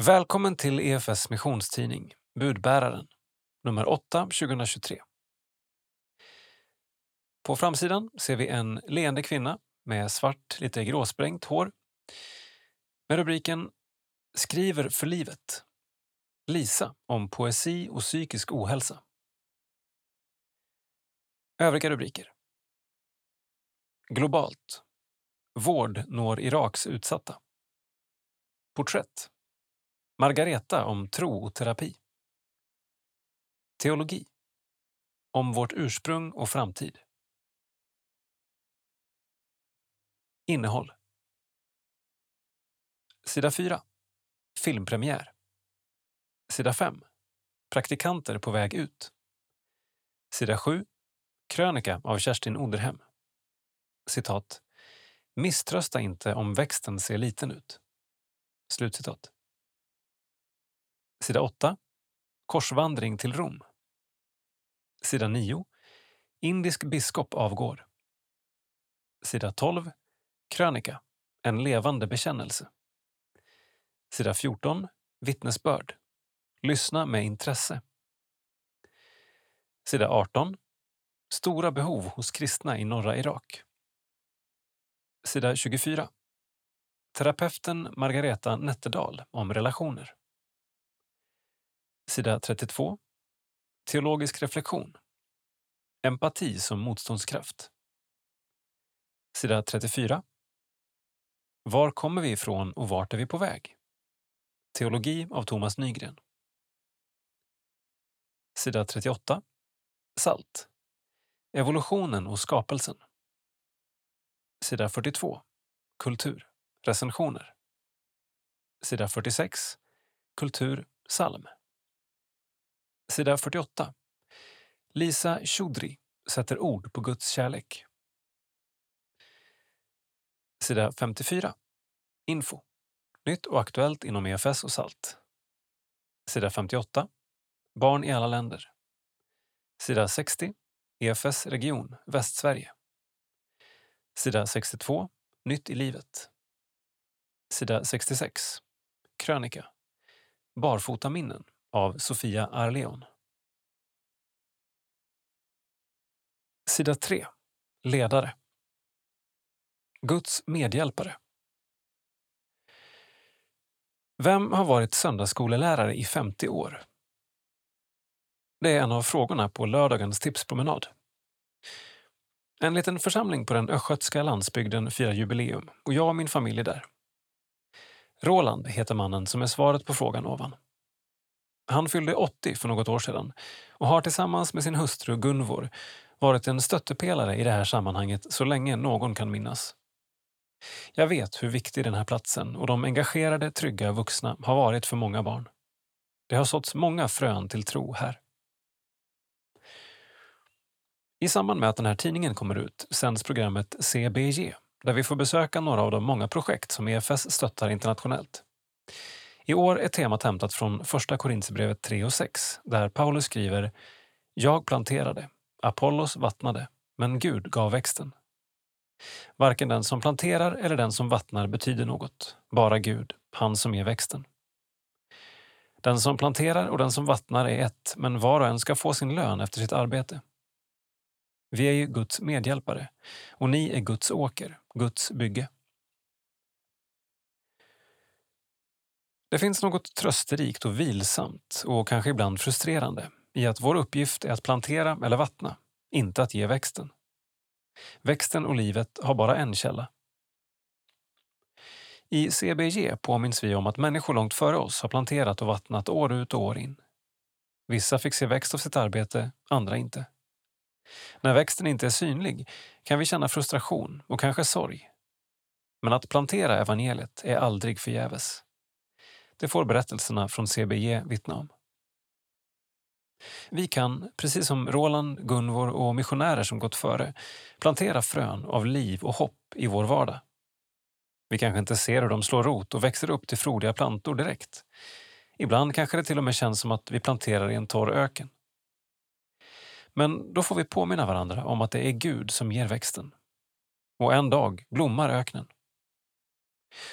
Välkommen till EFS missionstidning Budbäraren, nummer 8 2023. På framsidan ser vi en leende kvinna med svart, lite gråsprängt hår med rubriken Skriver för livet. Lisa om poesi och psykisk ohälsa. Övriga rubriker. Globalt. Vård når Iraks utsatta. Porträtt. Margareta om tro och terapi. Teologi. Om vårt ursprung och framtid. Innehåll. Sida 4. Filmpremiär. Sida 5. Praktikanter på väg ut. Sida 7. Krönika av Kerstin Oderhem. Citat. Misströsta inte om växten ser liten ut. Slutcitat. Sida 8. Korsvandring till Rom. Sida 9. Indisk biskop avgår. Sida 12. Krönika. En levande bekännelse. Sida 14. Vittnesbörd. Lyssna med intresse. Sida 18. Stora behov hos kristna i norra Irak. Sida 24. Terapeuten Margareta Nätterdal om relationer. Sida 32. Teologisk reflektion. Empati som motståndskraft. Sida 34. Var kommer vi ifrån och vart är vi på väg? Teologi av Thomas Nygren. Sida 38. Salt. Evolutionen och skapelsen. Sida 42. Kultur. Recensioner. Sida 46. Kultur. Psalm. Sida 48. Lisa Choudry sätter ord på Guds kärlek. Sida 54. Info. Nytt och aktuellt inom EFS och SALT. Sida 58. Barn i alla länder. Sida 60. EFS region Västsverige. Sida 62. Nytt i livet. Sida 66. Krönika. Barfotaminnen av Sofia Arleon. Sida 3. Ledare. Guds medhjälpare. Vem har varit söndagsskolelärare i 50 år? Det är en av frågorna på lördagens tipspromenad. En liten församling på den östgötska landsbygden firar jubileum och jag och min familj är där. Roland heter mannen som är svaret på frågan ovan. Han fyllde 80 för något år sedan och har tillsammans med sin hustru Gunvor varit en stöttepelare i det här sammanhanget så länge någon kan minnas. Jag vet hur viktig den här platsen och de engagerade, trygga vuxna har varit för många barn. Det har såtts många frön till tro här. I samband med att den här tidningen kommer ut sänds programmet CBG där vi får besöka några av de många projekt som EFS stöttar internationellt. I år är temat hämtat från Första Korinthierbrevet 3 och 6 där Paulus skriver “Jag planterade, Apollos vattnade, men Gud gav växten”. Varken den som planterar eller den som vattnar betyder något, bara Gud, han som ger växten. Den som planterar och den som vattnar är ett, men var och en ska få sin lön efter sitt arbete. Vi är ju Guds medhjälpare och ni är Guds åker, Guds bygge. Det finns något trösterikt och vilsamt och kanske ibland frustrerande i att vår uppgift är att plantera eller vattna, inte att ge växten. Växten och livet har bara en källa. I CBG påminns vi om att människor långt före oss har planterat och vattnat år ut och år in. Vissa fick se växt av sitt arbete, andra inte. När växten inte är synlig kan vi känna frustration och kanske sorg. Men att plantera evangeliet är aldrig förgäves. Det får berättelserna från CBG vittna om. Vi kan, precis som Roland, Gunvor och missionärer som gått före, plantera frön av liv och hopp i vår vardag. Vi kanske inte ser hur de slår rot och växer upp till frodiga plantor direkt. Ibland kanske det till och med känns som att vi planterar i en torr öken. Men då får vi påminna varandra om att det är Gud som ger växten. Och en dag blommar öknen.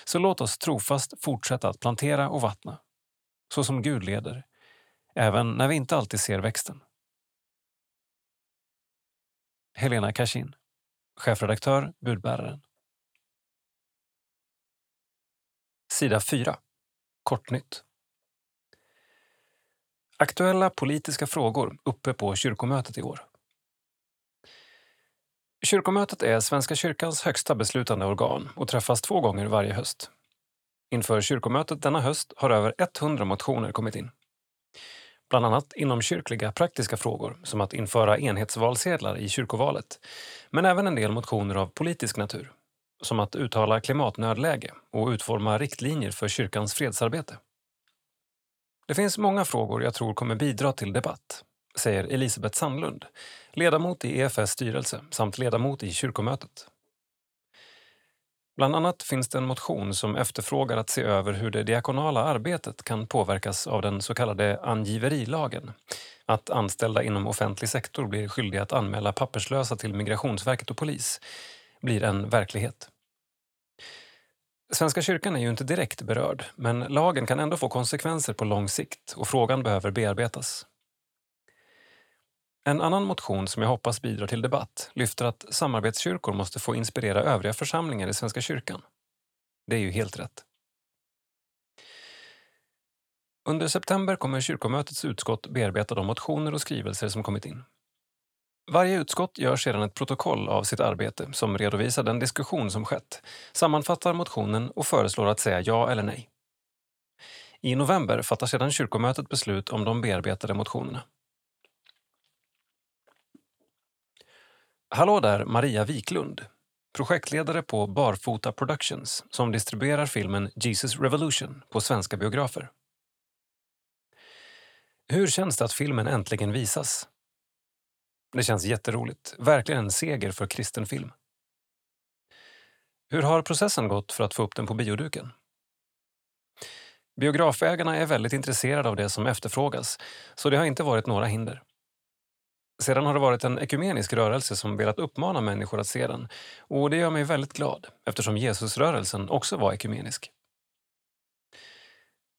Så låt oss trofast fortsätta att plantera och vattna så som Gud leder, även när vi inte alltid ser växten. Helena Kashin, chefredaktör, budbäraren. Sida 4. Kortnytt. Aktuella politiska frågor uppe på kyrkomötet i år. Kyrkomötet är Svenska kyrkans högsta beslutande organ och träffas två gånger varje höst. Inför kyrkomötet denna höst har över 100 motioner kommit in. Bland annat inom kyrkliga praktiska frågor som att införa enhetsvalsedlar i kyrkovalet, men även en del motioner av politisk natur som att uttala klimatnödläge och utforma riktlinjer för kyrkans fredsarbete. Det finns många frågor jag tror kommer bidra till debatt, säger Elisabeth Sandlund, ledamot i EFS styrelse samt ledamot i kyrkomötet. Bland annat finns det en motion som efterfrågar att se över hur det diakonala arbetet kan påverkas av den så kallade angiverilagen. Att anställda inom offentlig sektor blir skyldiga att anmäla papperslösa till Migrationsverket och polis blir en verklighet. Svenska kyrkan är ju inte direkt berörd, men lagen kan ändå få konsekvenser på lång sikt och frågan behöver bearbetas. En annan motion som jag hoppas bidrar till debatt lyfter att samarbetskyrkor måste få inspirera övriga församlingar i Svenska kyrkan. Det är ju helt rätt. Under september kommer kyrkomötets utskott bearbeta de motioner och skrivelser som kommit in. Varje utskott gör sedan ett protokoll av sitt arbete som redovisar den diskussion som skett, sammanfattar motionen och föreslår att säga ja eller nej. I november fattar sedan kyrkomötet beslut om de bearbetade motionerna. Hallå där, Maria Wiklund, projektledare på Barfota Productions som distribuerar filmen Jesus Revolution på svenska biografer. Hur känns det att filmen äntligen visas? Det känns jätteroligt. Verkligen en seger för kristen film. Hur har processen gått för att få upp den på bioduken? Biografägarna är väldigt intresserade av det som efterfrågas, så det har inte varit några hinder. Sedan har det varit en ekumenisk rörelse som velat uppmana människor att se den och det gör mig väldigt glad eftersom Jesusrörelsen också var ekumenisk.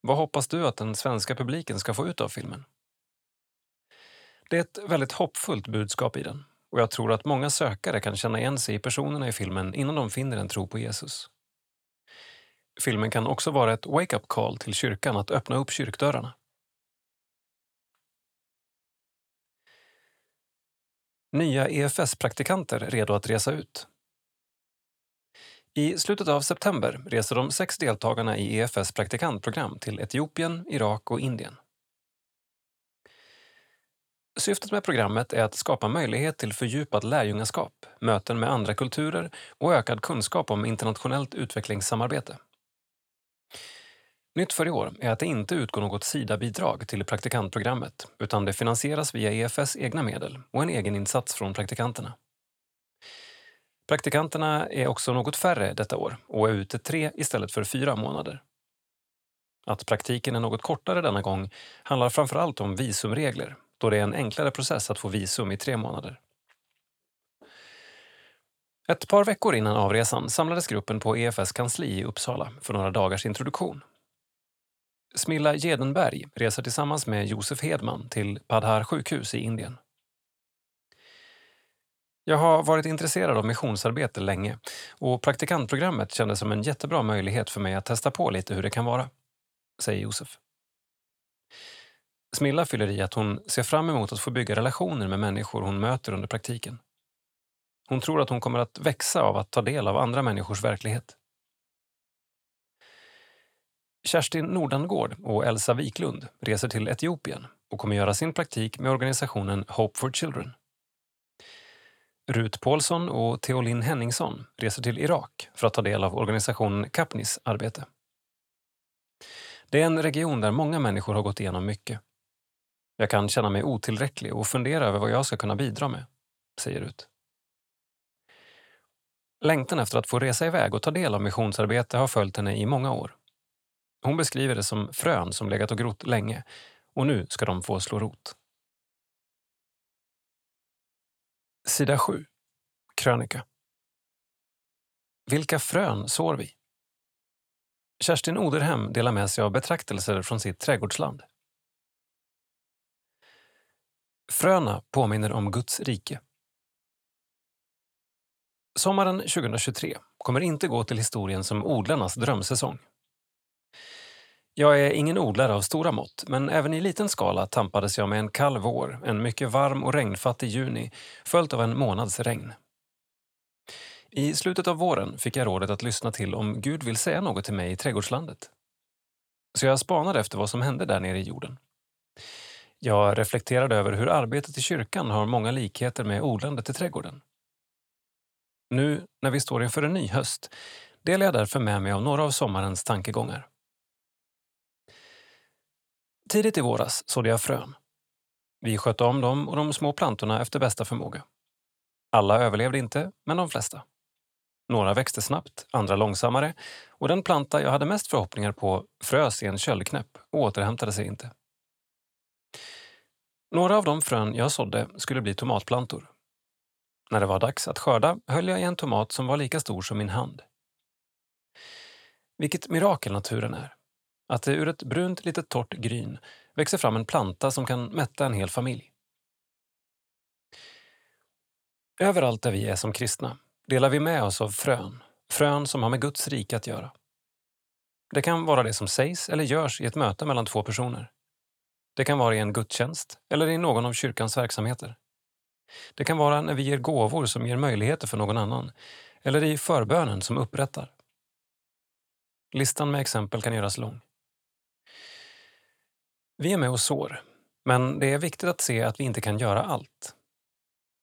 Vad hoppas du att den svenska publiken ska få ut av filmen? Det är ett väldigt hoppfullt budskap i den och jag tror att många sökare kan känna igen sig i personerna i filmen innan de finner en tro på Jesus. Filmen kan också vara ett wake-up call till kyrkan att öppna upp kyrkdörrarna. Nya EFS-praktikanter redo att resa ut. I slutet av september reser de sex deltagarna i EFS praktikantprogram till Etiopien, Irak och Indien. Syftet med programmet är att skapa möjlighet till fördjupat lärjungaskap, möten med andra kulturer och ökad kunskap om internationellt utvecklingssamarbete. Nytt för i år är att det inte utgår något Sida-bidrag till praktikantprogrammet utan det finansieras via EFS egna medel och en egen insats från praktikanterna. Praktikanterna är också något färre detta år och är ute tre istället för fyra månader. Att praktiken är något kortare denna gång handlar framför allt om visumregler då det är en enklare process att få visum i tre månader. Ett par veckor innan avresan samlades gruppen på EFS kansli i Uppsala för några dagars introduktion. Smilla Gedenberg reser tillsammans med Josef Hedman till Padhar sjukhus i Indien. Jag har varit intresserad av missionsarbete länge och praktikantprogrammet kändes som en jättebra möjlighet för mig att testa på lite hur det kan vara, säger Josef. Smilla fyller i att hon ser fram emot att få bygga relationer med människor hon möter under praktiken. Hon tror att hon kommer att växa av att ta del av andra människors verklighet. Kerstin Nordangård och Elsa Wiklund reser till Etiopien och kommer göra sin praktik med organisationen Hope for Children. Rut Paulsson och Theolin Henningsson reser till Irak för att ta del av organisationen Kapnis arbete. Det är en region där många människor har gått igenom mycket. Jag kan känna mig otillräcklig och fundera över vad jag ska kunna bidra med, säger Rut. Längtan efter att få resa iväg och ta del av missionsarbete har följt henne i många år. Hon beskriver det som frön som legat och grott länge och nu ska de få slå rot. Sida 7. Krönika. Vilka frön sår vi? Kerstin Oderhem delar med sig av betraktelser från sitt trädgårdsland. Fröna påminner om Guds rike. Sommaren 2023 kommer inte gå till historien som odlarnas drömsäsong. Jag är ingen odlare av stora mått, men även i liten skala tampades jag med en kall vår, en mycket varm och regnfattig juni, följt av en månads regn. I slutet av våren fick jag rådet att lyssna till om Gud vill säga något till mig i trädgårdslandet. Så jag spanade efter vad som hände där nere i jorden. Jag reflekterade över hur arbetet i kyrkan har många likheter med odlandet i trädgården. Nu när vi står inför en ny höst delar jag därför med mig av några av sommarens tankegångar. Tidigt i våras sådde jag frön. Vi skötte om dem och de små plantorna efter bästa förmåga. Alla överlevde inte, men de flesta. Några växte snabbt, andra långsammare och den planta jag hade mest förhoppningar på frös i en köldknäpp och återhämtade sig inte. Några av de frön jag sådde skulle bli tomatplantor. När det var dags att skörda höll jag i en tomat som var lika stor som min hand. Vilket mirakel naturen är. Att det ur ett brunt litet torrt gryn växer fram en planta som kan mätta en hel familj. Överallt där vi är som kristna delar vi med oss av frön, frön som har med Guds rike att göra. Det kan vara det som sägs eller görs i ett möte mellan två personer. Det kan vara i en gudstjänst eller i någon av kyrkans verksamheter. Det kan vara när vi ger gåvor som ger möjligheter för någon annan eller i förbönen som upprättar. Listan med exempel kan göras lång. Vi är med och sår, men det är viktigt att se att vi inte kan göra allt.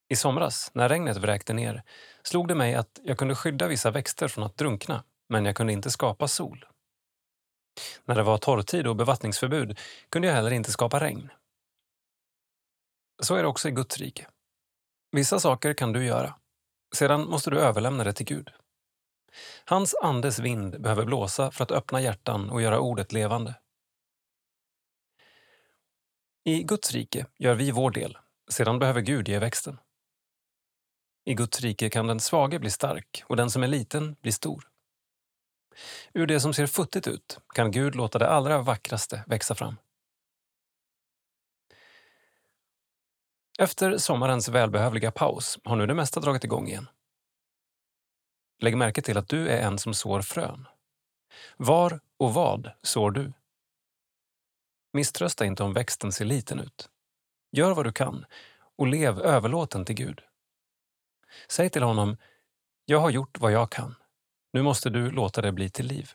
I somras, när regnet vräkte ner, slog det mig att jag kunde skydda vissa växter från att drunkna, men jag kunde inte skapa sol. När det var torrtid och bevattningsförbud kunde jag heller inte skapa regn. Så är det också i Guds rike. Vissa saker kan du göra. Sedan måste du överlämna det till Gud. Hans andes vind behöver blåsa för att öppna hjärtan och göra ordet levande. I Guds rike gör vi vår del, sedan behöver Gud ge växten. I Guds rike kan den svage bli stark och den som är liten bli stor. Ur det som ser futtigt ut kan Gud låta det allra vackraste växa fram. Efter sommarens välbehövliga paus har nu det mesta dragit igång igen. Lägg märke till att du är en som sår frön. Var och vad sår du? Misströsta inte om växten ser liten ut. Gör vad du kan och lev överlåten till Gud. Säg till honom, jag har gjort vad jag kan. Nu måste du låta det bli till liv.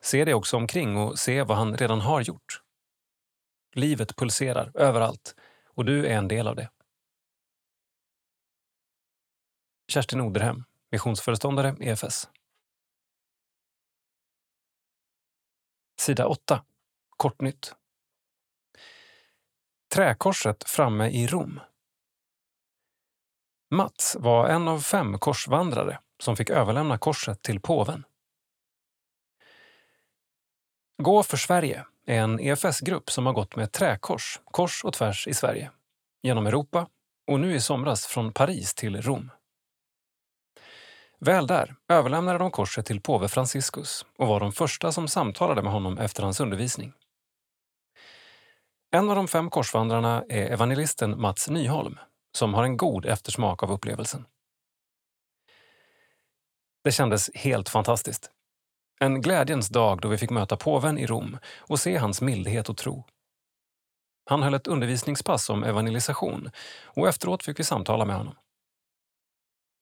Se dig också omkring och se vad han redan har gjort. Livet pulserar överallt och du är en del av det. Kerstin Oderhem, missionsföreståndare EFS. Sida 8. Kortnytt. Träkorset framme i Rom. Mats var en av fem korsvandrare som fick överlämna korset till påven. Gå för Sverige är en EFS-grupp som har gått med träkors, kors och tvärs i Sverige, genom Europa och nu i somras från Paris till Rom. Väl där överlämnade de korset till påve Franciscus och var de första som samtalade med honom efter hans undervisning. En av de fem korsvandrarna är evangelisten Mats Nyholm som har en god eftersmak av upplevelsen. Det kändes helt fantastiskt. En glädjens dag då vi fick möta påven i Rom och se hans mildhet och tro. Han höll ett undervisningspass om evangelisation och efteråt fick vi samtala med honom.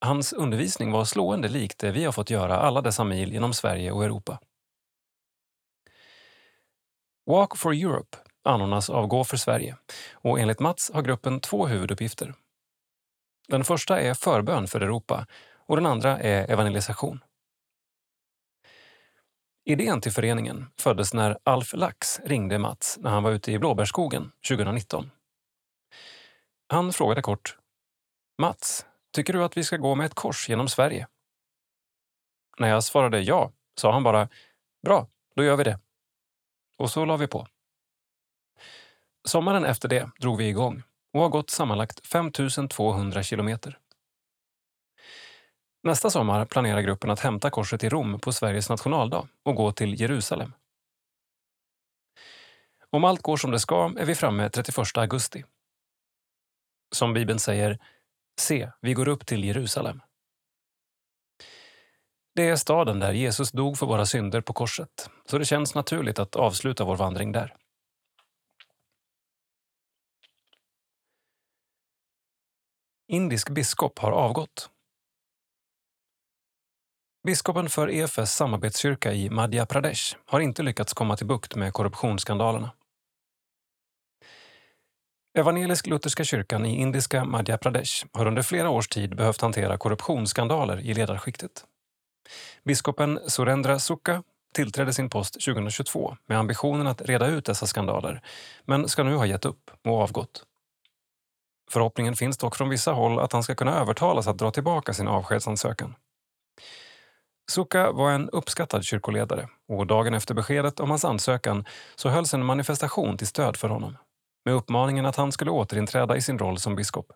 Hans undervisning var slående likt det vi har fått göra alla dessa mil genom Sverige och Europa. Walk for Europe anordnas av Gå för Sverige och enligt Mats har gruppen två huvuduppgifter. Den första är förbön för Europa och den andra är evangelisation. Idén till föreningen föddes när Alf Lax ringde Mats när han var ute i blåbärsskogen 2019. Han frågade kort Mats, tycker du att vi ska gå med ett kors genom Sverige? När jag svarade ja sa han bara Bra, då gör vi det. Och så la vi på. Sommaren efter det drog vi igång och har gått sammanlagt 5 200 kilometer. Nästa sommar planerar gruppen att hämta korset i Rom på Sveriges nationaldag och gå till Jerusalem. Om allt går som det ska är vi framme 31 augusti. Som Bibeln säger, se, vi går upp till Jerusalem. Det är staden där Jesus dog för våra synder på korset, så det känns naturligt att avsluta vår vandring där. Indisk biskop har avgått. Biskopen för EFS samarbetskyrka i Madhya Pradesh har inte lyckats komma till bukt med korruptionsskandalerna. Evangelisk-lutherska kyrkan i indiska Madhya Pradesh har under flera års tid behövt hantera korruptionsskandaler i ledarskiktet. Biskopen Surendra Sukha tillträdde sin post 2022 med ambitionen att reda ut dessa skandaler, men ska nu ha gett upp och avgått. Förhoppningen finns dock från vissa håll att han ska kunna övertalas att dra tillbaka sin avskedsansökan. Sukha var en uppskattad kyrkoledare och dagen efter beskedet om hans ansökan så hölls en manifestation till stöd för honom med uppmaningen att han skulle återinträda i sin roll som biskop.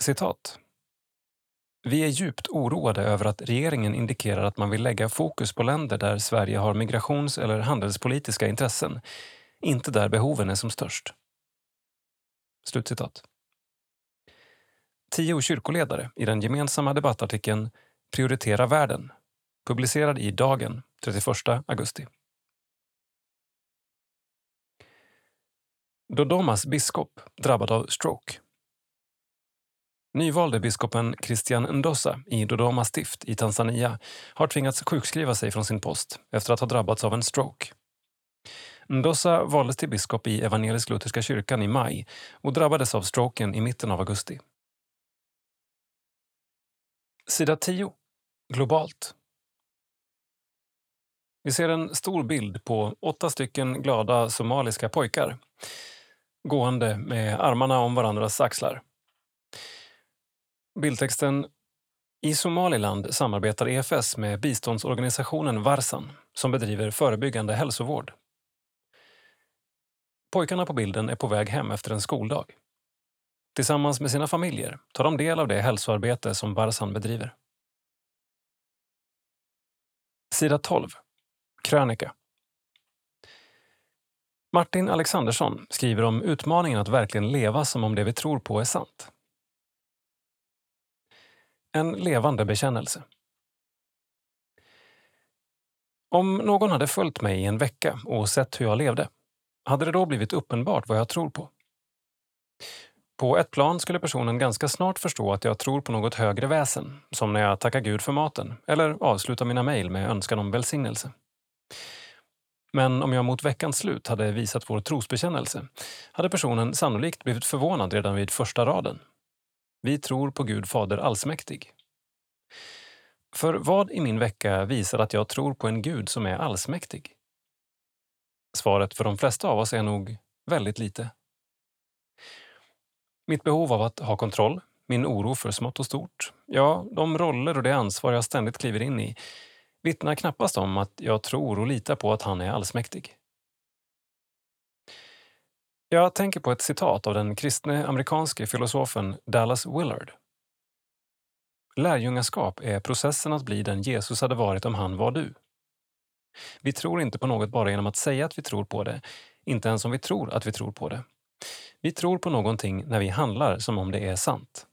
Citat. Vi är djupt oroade över att regeringen indikerar att man vill lägga fokus på länder där Sverige har migrations eller handelspolitiska intressen, inte där behoven är som störst. Slutcitat. Tio kyrkoledare i den gemensamma debattartikeln Prioritera världen, publicerad i Dagen 31 augusti. Dodomas biskop drabbad av stroke. Nyvalde biskopen Christian Ndossa i Dodoma stift i Tanzania har tvingats sjukskriva sig från sin post efter att ha drabbats av en stroke. Ndossa valdes till biskop i Evangelisk-lutherska kyrkan i maj och drabbades av stroken i mitten av augusti. Sida 10. Globalt. Vi ser en stor bild på åtta stycken glada somaliska pojkar gående med armarna om varandras axlar. Bildtexten I Somaliland samarbetar EFS med biståndsorganisationen Varsan som bedriver förebyggande hälsovård. Pojkarna på bilden är på väg hem efter en skoldag. Tillsammans med sina familjer tar de del av det hälsoarbete som Varsan bedriver. Sida 12. Krönika. Martin Alexandersson skriver om utmaningen att verkligen leva som om det vi tror på är sant. En levande bekännelse. Om någon hade följt mig i en vecka och sett hur jag levde, hade det då blivit uppenbart vad jag tror på? På ett plan skulle personen ganska snart förstå att jag tror på något högre väsen, som när jag tackar Gud för maten eller avslutar mina mejl med önskan om välsignelse. Men om jag mot veckans slut hade visat vår trosbekännelse hade personen sannolikt blivit förvånad redan vid första raden. Vi tror på Gud Fader allsmäktig. För vad i min vecka visar att jag tror på en Gud som är allsmäktig? Svaret för de flesta av oss är nog väldigt lite. Mitt behov av att ha kontroll, min oro för smått och stort, ja, de roller och det ansvar jag ständigt kliver in i vittnar knappast om att jag tror och litar på att han är allsmäktig. Jag tänker på ett citat av den kristne amerikanske filosofen Dallas Willard. Lärjungaskap är processen att bli den Jesus hade varit om han var du. Vi tror inte på något bara genom att säga att vi tror på det, inte ens om vi tror att vi tror på det. Vi tror på någonting när vi handlar som om det är sant.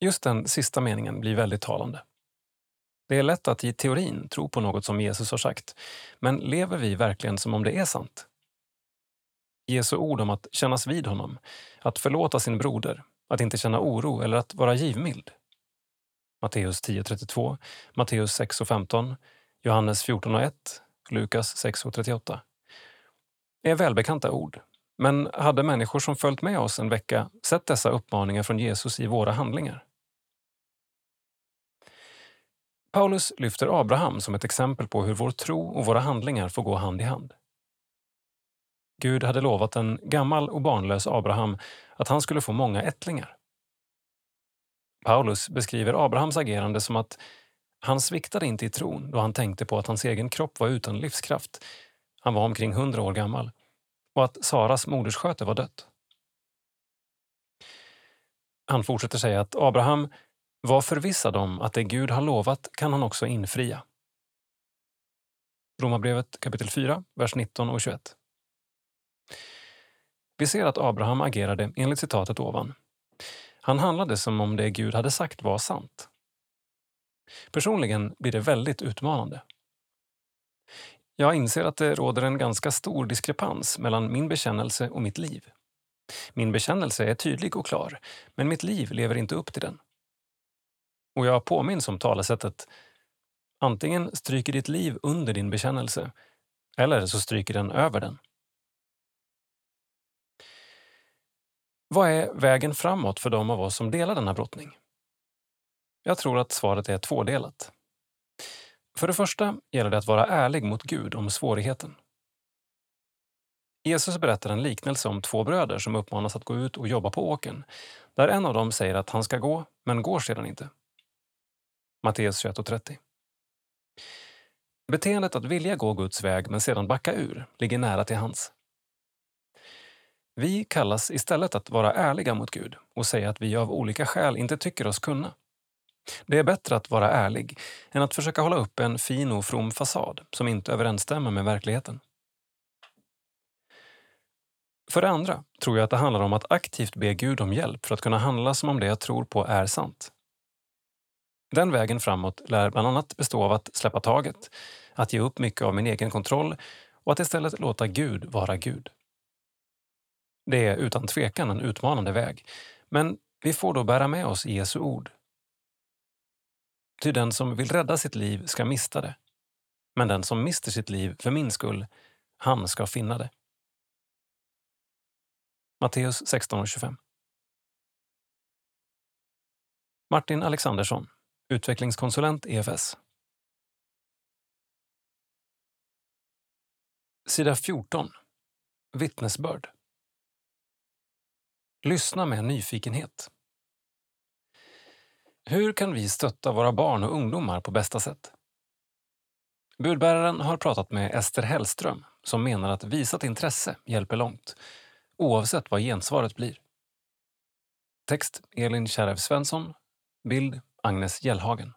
Just den sista meningen blir väldigt talande. Det är lätt att i teorin tro på något som Jesus har sagt, men lever vi verkligen som om det är sant? Jesu ord om att kännas vid honom, att förlåta sin broder, att inte känna oro eller att vara givmild. Matteus 10.32, Matteus 6.15, Johannes 14.1, Lukas 6.38 är välbekanta ord. Men hade människor som följt med oss en vecka sett dessa uppmaningar från Jesus i våra handlingar? Paulus lyfter Abraham som ett exempel på hur vår tro och våra handlingar får gå hand i hand. Gud hade lovat en gammal och barnlös Abraham att han skulle få många ättlingar. Paulus beskriver Abrahams agerande som att han sviktade inte i tron då han tänkte på att hans egen kropp var utan livskraft. Han var omkring hundra år gammal. och att Saras moderssköte var dött. Han fortsätter säga att Abraham var förvissad om att det Gud har lovat kan han också infria. Romarbrevet kapitel 4, vers 19 och 21. Vi ser att Abraham agerade enligt citatet ovan. Han handlade som om det Gud hade sagt var sant. Personligen blir det väldigt utmanande. Jag inser att det råder en ganska stor diskrepans mellan min bekännelse och mitt liv. Min bekännelse är tydlig och klar, men mitt liv lever inte upp till den. Och jag påminns om talesättet antingen stryker ditt liv under din bekännelse eller så stryker den över den. Vad är vägen framåt för de av oss som delar denna brottning? Jag tror att svaret är tvådelat. För det första gäller det att vara ärlig mot Gud om svårigheten. Jesus berättar en liknelse om två bröder som uppmanas att gå ut och jobba på åken, där en av dem säger att han ska gå, men går sedan inte. Matteus 21.30. Beteendet att vilja gå Guds väg men sedan backa ur ligger nära till hands. Vi kallas istället att vara ärliga mot Gud och säga att vi av olika skäl inte tycker oss kunna. Det är bättre att vara ärlig än att försöka hålla upp en fin och from fasad som inte överensstämmer med verkligheten. För det andra tror jag att det handlar om att aktivt be Gud om hjälp för att kunna handla som om det jag tror på är sant. Den vägen framåt lär bland annat bestå av att släppa taget, att ge upp mycket av min egen kontroll och att istället låta Gud vara Gud. Det är utan tvekan en utmanande väg, men vi får då bära med oss Jesu ord. Ty den som vill rädda sitt liv ska mista det, men den som mister sitt liv för min skull, han ska finna det. Matteus 16.25 Martin Alexandersson, utvecklingskonsulent EFS. Sida 14. Vittnesbörd. Lyssna med nyfikenhet. Hur kan vi stötta våra barn och ungdomar på bästa sätt? Budbäraren har pratat med Ester Hellström som menar att visat intresse hjälper långt, oavsett vad gensvaret blir. Text Elin Kärrev Svensson. Bild Agnes Gällhagen.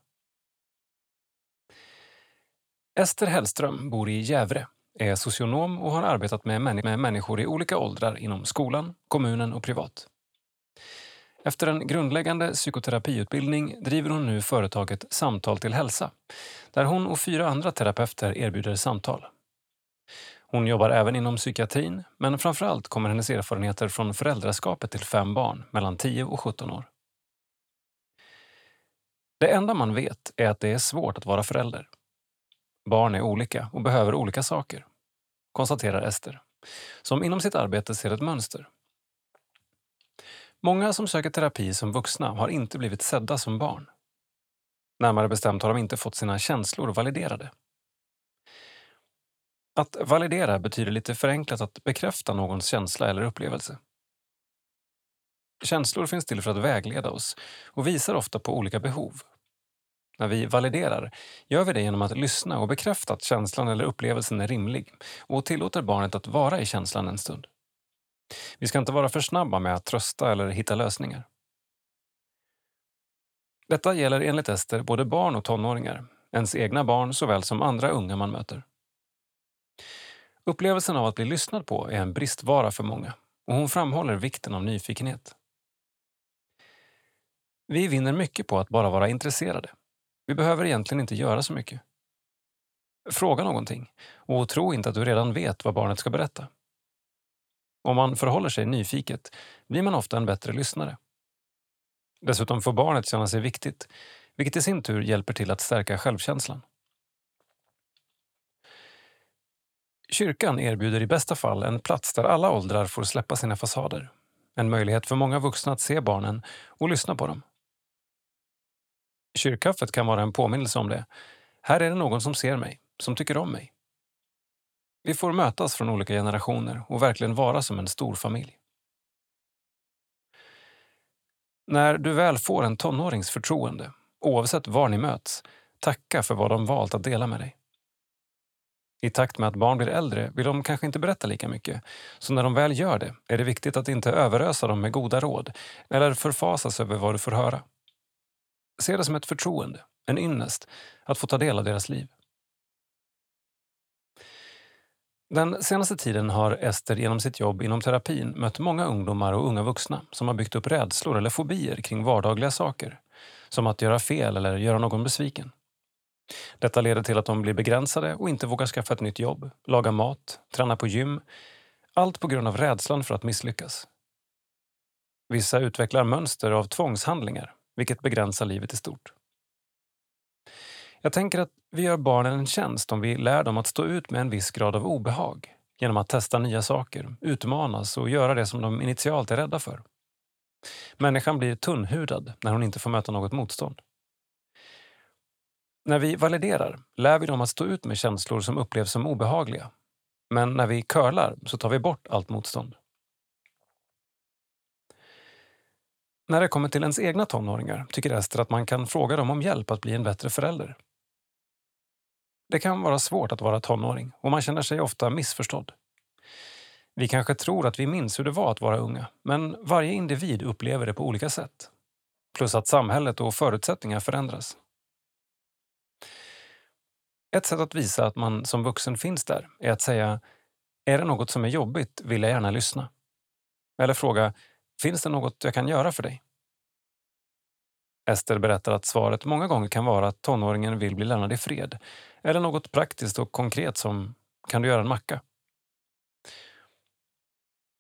Ester Hellström bor i Gävre, är socionom och har arbetat med, män med människor i olika åldrar inom skolan, kommunen och privat. Efter en grundläggande psykoterapiutbildning driver hon nu företaget Samtal till hälsa där hon och fyra andra terapeuter erbjuder samtal. Hon jobbar även inom psykiatrin men framförallt kommer hennes erfarenheter från föräldraskapet till fem barn mellan 10 och 17 år. Det enda man vet är att det är svårt att vara förälder. Barn är olika och behöver olika saker, konstaterar Ester, som inom sitt arbete ser ett mönster. Många som söker terapi som vuxna har inte blivit sedda som barn. Närmare bestämt har de inte fått sina känslor validerade. Att validera betyder lite förenklat att bekräfta någons känsla eller upplevelse. Känslor finns till för att vägleda oss och visar ofta på olika behov. När vi validerar gör vi det genom att lyssna och bekräfta att känslan eller upplevelsen är rimlig och tillåter barnet att vara i känslan en stund. Vi ska inte vara för snabba med att trösta eller hitta lösningar. Detta gäller enligt Ester både barn och tonåringar, ens egna barn såväl som andra unga man möter. Upplevelsen av att bli lyssnad på är en bristvara för många och hon framhåller vikten av nyfikenhet. Vi vinner mycket på att bara vara intresserade. Vi behöver egentligen inte göra så mycket. Fråga någonting och tro inte att du redan vet vad barnet ska berätta. Om man förhåller sig nyfiket blir man ofta en bättre lyssnare. Dessutom får barnet känna sig viktigt, vilket i sin tur hjälper till att stärka självkänslan. Kyrkan erbjuder i bästa fall en plats där alla åldrar får släppa sina fasader. En möjlighet för många vuxna att se barnen och lyssna på dem. Kyrkkaffet kan vara en påminnelse om det. Här är det någon som ser mig, som tycker om mig. Vi får mötas från olika generationer och verkligen vara som en stor familj. När du väl får en tonårings förtroende, oavsett var ni möts, tacka för vad de valt att dela med dig. I takt med att barn blir äldre vill de kanske inte berätta lika mycket. Så när de väl gör det är det viktigt att inte överösa dem med goda råd eller förfasas över vad du får höra. Se det som ett förtroende, en ynnest, att få ta del av deras liv. Den senaste tiden har Ester genom sitt jobb inom terapin mött många ungdomar och unga vuxna som har byggt upp rädslor eller fobier kring vardagliga saker. Som att göra fel eller göra någon besviken. Detta leder till att de blir begränsade och inte vågar skaffa ett nytt jobb, laga mat, träna på gym. Allt på grund av rädslan för att misslyckas. Vissa utvecklar mönster av tvångshandlingar, vilket begränsar livet i stort. Jag tänker att vi gör barnen en tjänst om vi lär dem att stå ut med en viss grad av obehag genom att testa nya saker, utmanas och göra det som de initialt är rädda för. Människan blir tunnhudad när hon inte får möta något motstånd. När vi validerar lär vi dem att stå ut med känslor som upplevs som obehagliga. Men när vi curlar så tar vi bort allt motstånd. När det kommer till ens egna tonåringar tycker Ester att man kan fråga dem om hjälp att bli en bättre förälder. Det kan vara svårt att vara tonåring och man känner sig ofta missförstådd. Vi kanske tror att vi minns hur det var att vara unga, men varje individ upplever det på olika sätt. Plus att samhället och förutsättningar förändras. Ett sätt att visa att man som vuxen finns där är att säga “Är det något som är jobbigt vill jag gärna lyssna”. Eller fråga “Finns det något jag kan göra för dig?” Ester berättar att svaret många gånger kan vara att tonåringen vill bli lämnad i fred eller något praktiskt och konkret som “Kan du göra en macka?”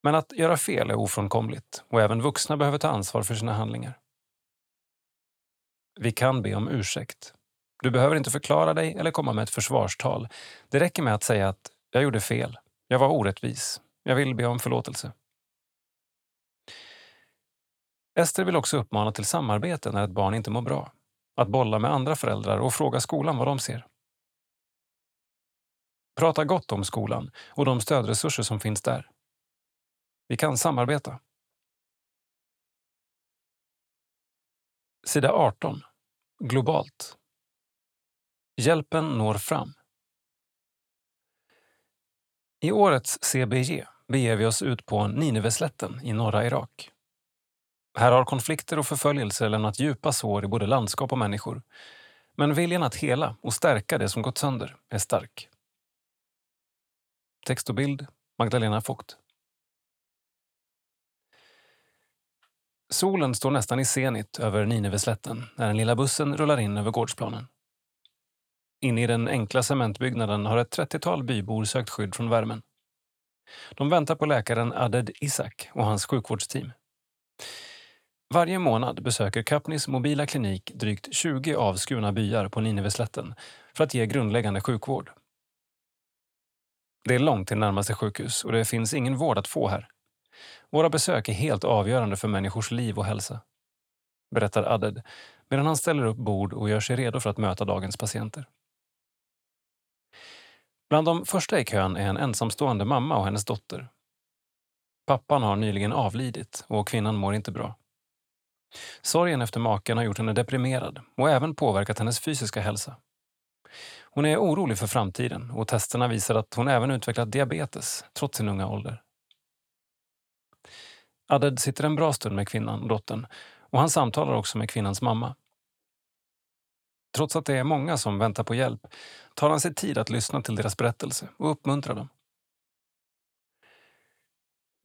Men att göra fel är ofrånkomligt och även vuxna behöver ta ansvar för sina handlingar. Vi kan be om ursäkt. Du behöver inte förklara dig eller komma med ett försvarstal. Det räcker med att säga att jag gjorde fel. Jag var orättvis. Jag vill be om förlåtelse. Ester vill också uppmana till samarbete när ett barn inte mår bra. Att bolla med andra föräldrar och fråga skolan vad de ser. Prata gott om skolan och de stödresurser som finns där. Vi kan samarbeta. Sida 18. Globalt. Hjälpen når fram. I årets CBG beger vi oss ut på Nineveslätten i norra Irak. Här har konflikter och förföljelser lämnat djupa sår i både landskap och människor. Men viljan att hela och stärka det som gått sönder är stark. Text och bild Magdalena Vogt. Solen står nästan i zenit över Nineveslätten när den lilla bussen rullar in över gårdsplanen. Inne i den enkla cementbyggnaden har ett 30-tal bybor sökt skydd från värmen. De väntar på läkaren Aded Isak och hans sjukvårdsteam. Varje månad besöker Kapnis mobila klinik drygt 20 avskurna byar på Nineveslätten för att ge grundläggande sjukvård. Det är långt till närmaste sjukhus och det finns ingen vård att få här. Våra besök är helt avgörande för människors liv och hälsa. Berättar Aded medan han ställer upp bord och gör sig redo för att möta dagens patienter. Bland de första i kön är en ensamstående mamma och hennes dotter. Pappan har nyligen avlidit och kvinnan mår inte bra. Sorgen efter maken har gjort henne deprimerad och även påverkat hennes fysiska hälsa. Hon är orolig för framtiden och testerna visar att hon även utvecklat diabetes trots sin unga ålder. Aded sitter en bra stund med kvinnan och dottern och han samtalar också med kvinnans mamma. Trots att det är många som väntar på hjälp tar han sig tid att lyssna till deras berättelse och uppmuntra dem.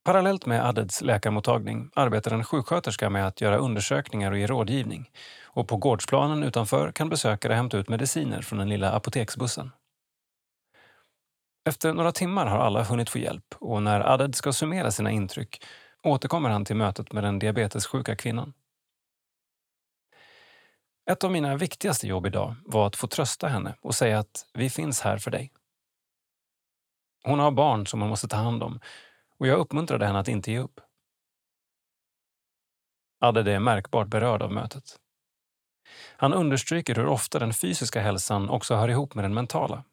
Parallellt med Adeds läkarmottagning arbetar en sjuksköterska med att göra undersökningar och ge rådgivning. Och på gårdsplanen utanför kan besökare hämta ut mediciner från den lilla apoteksbussen. Efter några timmar har alla hunnit få hjälp och när Aded ska summera sina intryck återkommer han till mötet med den diabetessjuka kvinnan. Ett av mina viktigaste jobb idag var att få trösta henne och säga att vi finns här för dig. Hon har barn som hon måste ta hand om och jag uppmuntrade henne att inte ge upp. Adde är märkbart berörd av mötet. Han understryker hur ofta den fysiska hälsan också hör ihop med den mentala.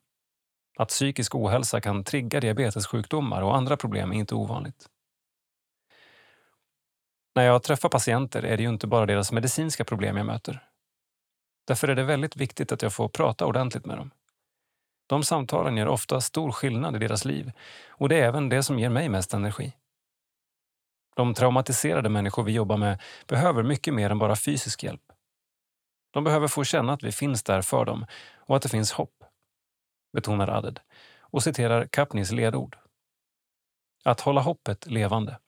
Att psykisk ohälsa kan trigga diabetessjukdomar och andra problem är inte ovanligt. När jag träffar patienter är det ju inte bara deras medicinska problem jag möter. Därför är det väldigt viktigt att jag får prata ordentligt med dem. De samtalen gör ofta stor skillnad i deras liv och det är även det som ger mig mest energi. De traumatiserade människor vi jobbar med behöver mycket mer än bara fysisk hjälp. De behöver få känna att vi finns där för dem och att det finns hopp, betonar Aded och citerar Kapnis ledord. Att hålla hoppet levande.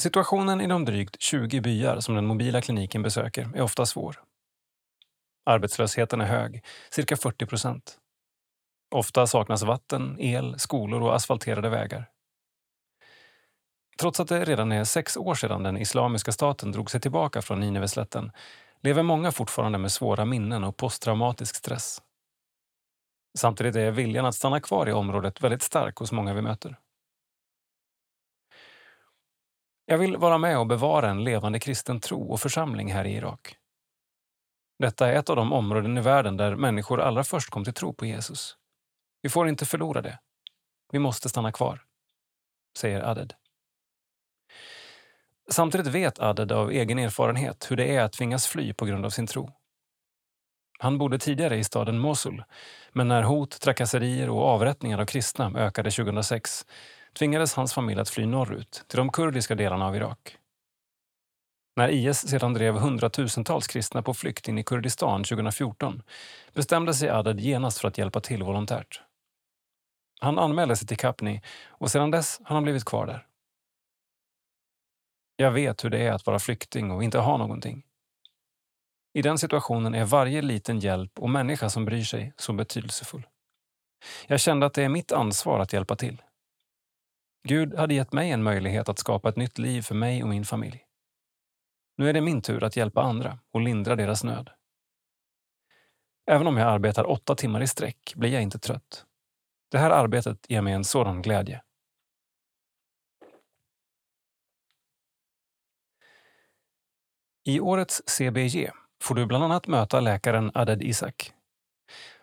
Situationen i de drygt 20 byar som den mobila kliniken besöker är ofta svår. Arbetslösheten är hög, cirka 40 procent. Ofta saknas vatten, el, skolor och asfalterade vägar. Trots att det redan är sex år sedan den Islamiska staten drog sig tillbaka från Nineveslätten lever många fortfarande med svåra minnen och posttraumatisk stress. Samtidigt är viljan att stanna kvar i området väldigt stark hos många vi möter. Jag vill vara med och bevara en levande kristen tro och församling här i Irak. Detta är ett av de områden i världen där människor allra först kom till tro på Jesus. Vi får inte förlora det. Vi måste stanna kvar, säger Aded. Samtidigt vet Aded av egen erfarenhet hur det är att tvingas fly på grund av sin tro. Han bodde tidigare i staden Mosul, men när hot, trakasserier och avrättningar av kristna ökade 2006 tvingades hans familj att fly norrut, till de kurdiska delarna av Irak. När IS sedan drev hundratusentals kristna på flykt in i Kurdistan 2014 bestämde sig Aded genast för att hjälpa till volontärt. Han anmälde sig till Kapni och sedan dess har han blivit kvar där. Jag vet hur det är att vara flykting och inte ha någonting. I den situationen är varje liten hjälp och människa som bryr sig så betydelsefull. Jag kände att det är mitt ansvar att hjälpa till. Gud hade gett mig en möjlighet att skapa ett nytt liv för mig och min familj. Nu är det min tur att hjälpa andra och lindra deras nöd. Även om jag arbetar åtta timmar i sträck blir jag inte trött. Det här arbetet ger mig en sådan glädje. I årets CBG får du bland annat möta läkaren Aded Isak.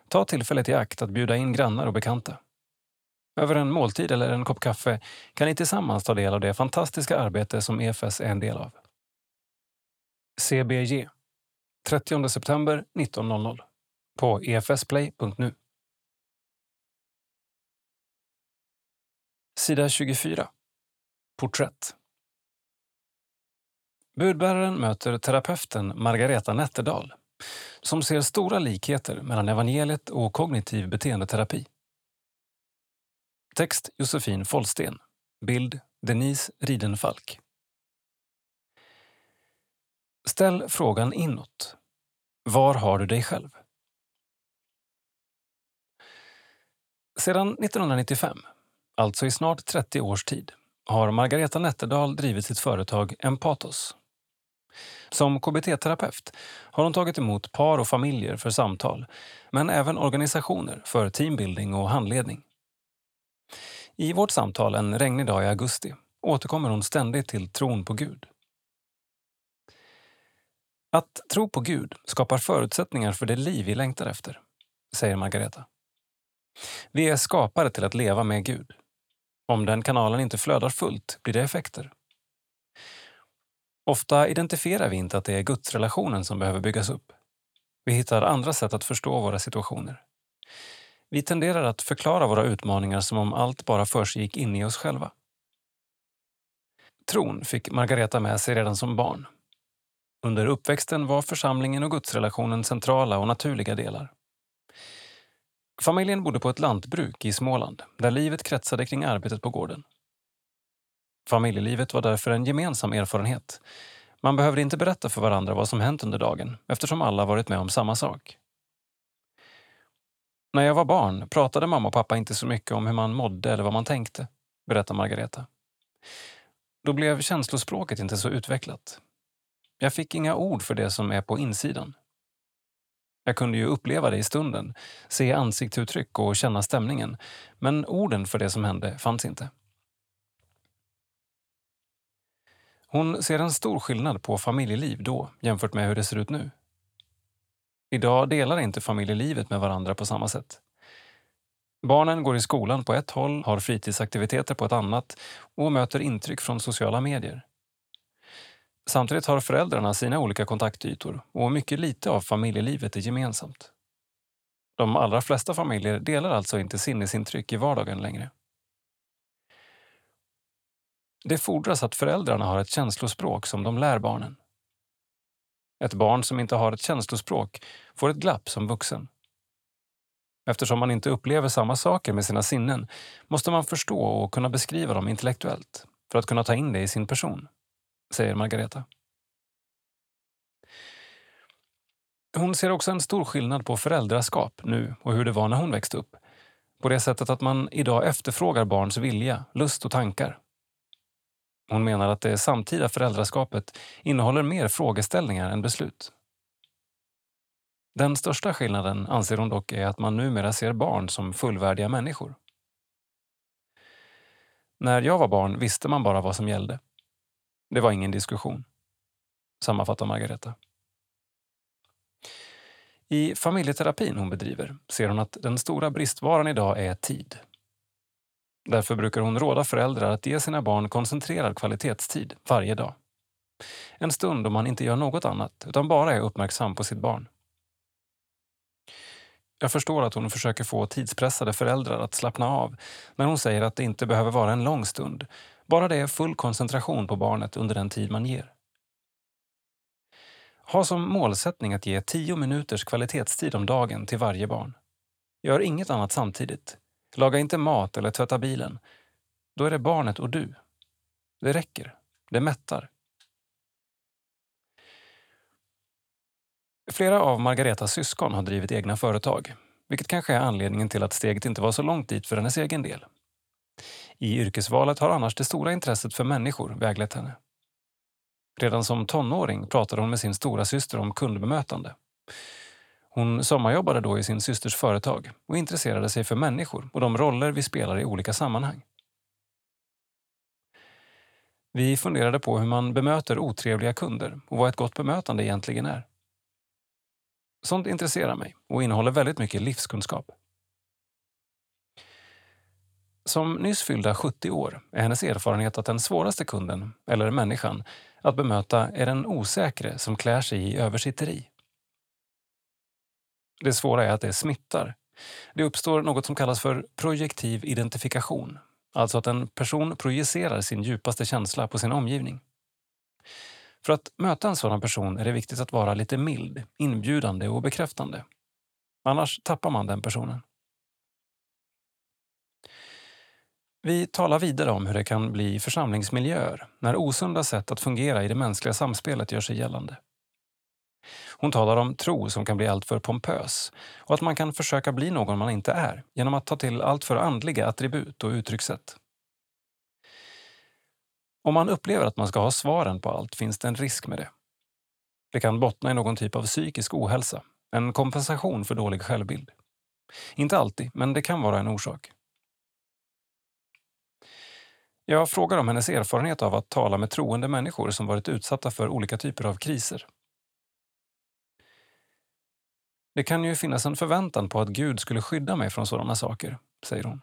Ta tillfället i akt att bjuda in grannar och bekanta. Över en måltid eller en kopp kaffe kan ni tillsammans ta del av det fantastiska arbete som EFS är en del av. CBG 30 september 19.00 på efsplay.nu. Sida 24. Porträtt. Budbäraren möter terapeuten Margareta Nätterdal som ser stora likheter mellan evangeliet och kognitiv beteendeterapi. Text Josefin Follsten. Bild Denise Ridenfalk. Ställ frågan inåt. Var har du dig själv? Sedan 1995, alltså i snart 30 års tid, har Margareta Nätterdal drivit sitt företag Empatos. Som KBT-terapeut har hon tagit emot par och familjer för samtal, men även organisationer för teambuilding och handledning. I vårt samtal en regnig dag i augusti återkommer hon ständigt till tron på Gud. Att tro på Gud skapar förutsättningar för det liv vi längtar efter, säger Margareta. Vi är skapade till att leva med Gud. Om den kanalen inte flödar fullt blir det effekter. Ofta identifierar vi inte att det är gudsrelationen som behöver byggas upp. Vi hittar andra sätt att förstå våra situationer. Vi tenderar att förklara våra utmaningar som om allt bara försiggick inne i oss själva. Tron fick Margareta med sig redan som barn. Under uppväxten var församlingen och gudsrelationen centrala och naturliga delar. Familjen bodde på ett lantbruk i Småland där livet kretsade kring arbetet på gården. Familjelivet var därför en gemensam erfarenhet. Man behövde inte berätta för varandra vad som hänt under dagen eftersom alla varit med om samma sak. När jag var barn pratade mamma och pappa inte så mycket om hur man mådde eller vad man tänkte, berättar Margareta. Då blev känslospråket inte så utvecklat. Jag fick inga ord för det som är på insidan. Jag kunde ju uppleva det i stunden, se ansiktsuttryck och känna stämningen, men orden för det som hände fanns inte. Hon ser en stor skillnad på familjeliv då jämfört med hur det ser ut nu. Idag delar inte familjelivet med varandra på samma sätt. Barnen går i skolan på ett håll, har fritidsaktiviteter på ett annat och möter intryck från sociala medier. Samtidigt har föräldrarna sina olika kontaktytor och mycket lite av familjelivet är gemensamt. De allra flesta familjer delar alltså inte sinnesintryck i vardagen längre. Det fordras att föräldrarna har ett känslospråk som de lär barnen. Ett barn som inte har ett känslospråk får ett glapp som vuxen. Eftersom man inte upplever samma saker med sina sinnen måste man förstå och kunna beskriva dem intellektuellt för att kunna ta in det i sin person, säger Margareta. Hon ser också en stor skillnad på föräldraskap nu och hur det var när hon växte upp. På det sättet att man idag efterfrågar barns vilja, lust och tankar. Hon menar att det samtida föräldraskapet innehåller mer frågeställningar än beslut. Den största skillnaden anser hon dock är att man numera ser barn som fullvärdiga människor. När jag var barn visste man bara vad som gällde. Det var ingen diskussion. Sammanfattar Margareta. I familjeterapin hon bedriver ser hon att den stora bristvaran idag är tid. Därför brukar hon råda föräldrar att ge sina barn koncentrerad kvalitetstid varje dag. En stund då man inte gör något annat utan bara är uppmärksam på sitt barn. Jag förstår att hon försöker få tidspressade föräldrar att slappna av när hon säger att det inte behöver vara en lång stund, bara det är full koncentration på barnet under den tid man ger. Ha som målsättning att ge tio minuters kvalitetstid om dagen till varje barn. Gör inget annat samtidigt. Laga inte mat eller tvätta bilen. Då är det barnet och du. Det räcker. Det mättar. Flera av Margaretas syskon har drivit egna företag, vilket kanske är anledningen till att steget inte var så långt dit för hennes egen del. I yrkesvalet har annars det stora intresset för människor väglett henne. Redan som tonåring pratade hon med sin stora syster om kundbemötande. Hon sommarjobbade då i sin systers företag och intresserade sig för människor och de roller vi spelar i olika sammanhang. Vi funderade på hur man bemöter otrevliga kunder och vad ett gott bemötande egentligen är. Sånt intresserar mig och innehåller väldigt mycket livskunskap. Som nyss fyllda 70 år är hennes erfarenhet att den svåraste kunden, eller människan, att bemöta är den osäkre som klär sig i översitteri. Det svåra är att det smittar. Det uppstår något som kallas för projektiv identifikation, alltså att en person projicerar sin djupaste känsla på sin omgivning. För att möta en sådan person är det viktigt att vara lite mild, inbjudande och bekräftande. Annars tappar man den personen. Vi talar vidare om hur det kan bli församlingsmiljöer när osunda sätt att fungera i det mänskliga samspelet gör sig gällande. Hon talar om tro som kan bli alltför pompös och att man kan försöka bli någon man inte är genom att ta till alltför andliga attribut och uttryckssätt. Om man upplever att man ska ha svaren på allt finns det en risk med det. Det kan bottna i någon typ av psykisk ohälsa, en kompensation för dålig självbild. Inte alltid, men det kan vara en orsak. Jag frågar om hennes erfarenhet av att tala med troende människor som varit utsatta för olika typer av kriser. Det kan ju finnas en förväntan på att Gud skulle skydda mig från sådana saker, säger hon.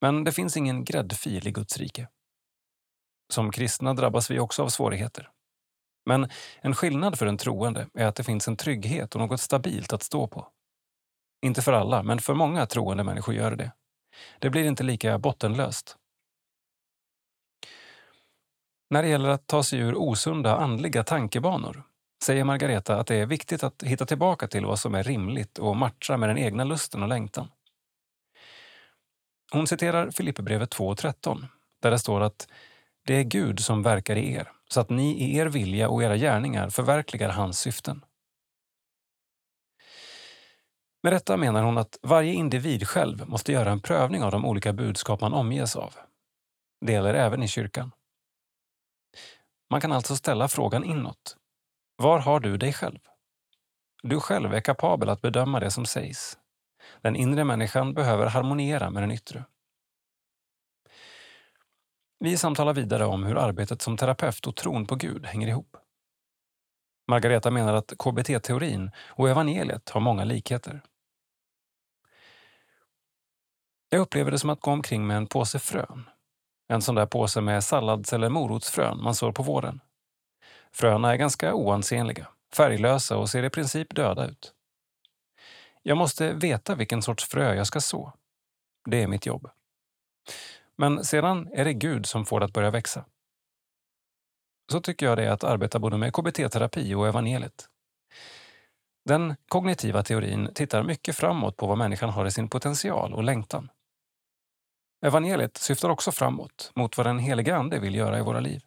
Men det finns ingen gräddfil i Guds rike. Som kristna drabbas vi också av svårigheter. Men en skillnad för en troende är att det finns en trygghet och något stabilt att stå på. Inte för alla, men för många troende människor gör det. Det blir inte lika bottenlöst. När det gäller att ta sig ur osunda andliga tankebanor säger Margareta att det är viktigt att hitta tillbaka till vad som är rimligt och matcha med den egna lusten och längtan. Hon citerar Filipperbrevet 2.13 där det står att det är Gud som verkar i er så att ni i er vilja och era gärningar förverkligar hans syften. Med detta menar hon att varje individ själv måste göra en prövning av de olika budskap man omges av. Det gäller även i kyrkan. Man kan alltså ställa frågan inåt. Var har du dig själv? Du själv är kapabel att bedöma det som sägs. Den inre människan behöver harmoniera med den yttre. Vi samtalar vidare om hur arbetet som terapeut och tron på Gud hänger ihop. Margareta menar att KBT-teorin och evangeliet har många likheter. Jag upplever det som att gå omkring med en påse frön. En sån där påse med sallads eller morotsfrön man sår på våren. Fröna är ganska oansenliga, färglösa och ser i princip döda ut. Jag måste veta vilken sorts frö jag ska så. Det är mitt jobb. Men sedan är det Gud som får det att börja växa. Så tycker jag det är att arbeta både med KBT-terapi och evangeliet. Den kognitiva teorin tittar mycket framåt på vad människan har i sin potential och längtan. Evangeliet syftar också framåt, mot vad den helige Ande vill göra i våra liv.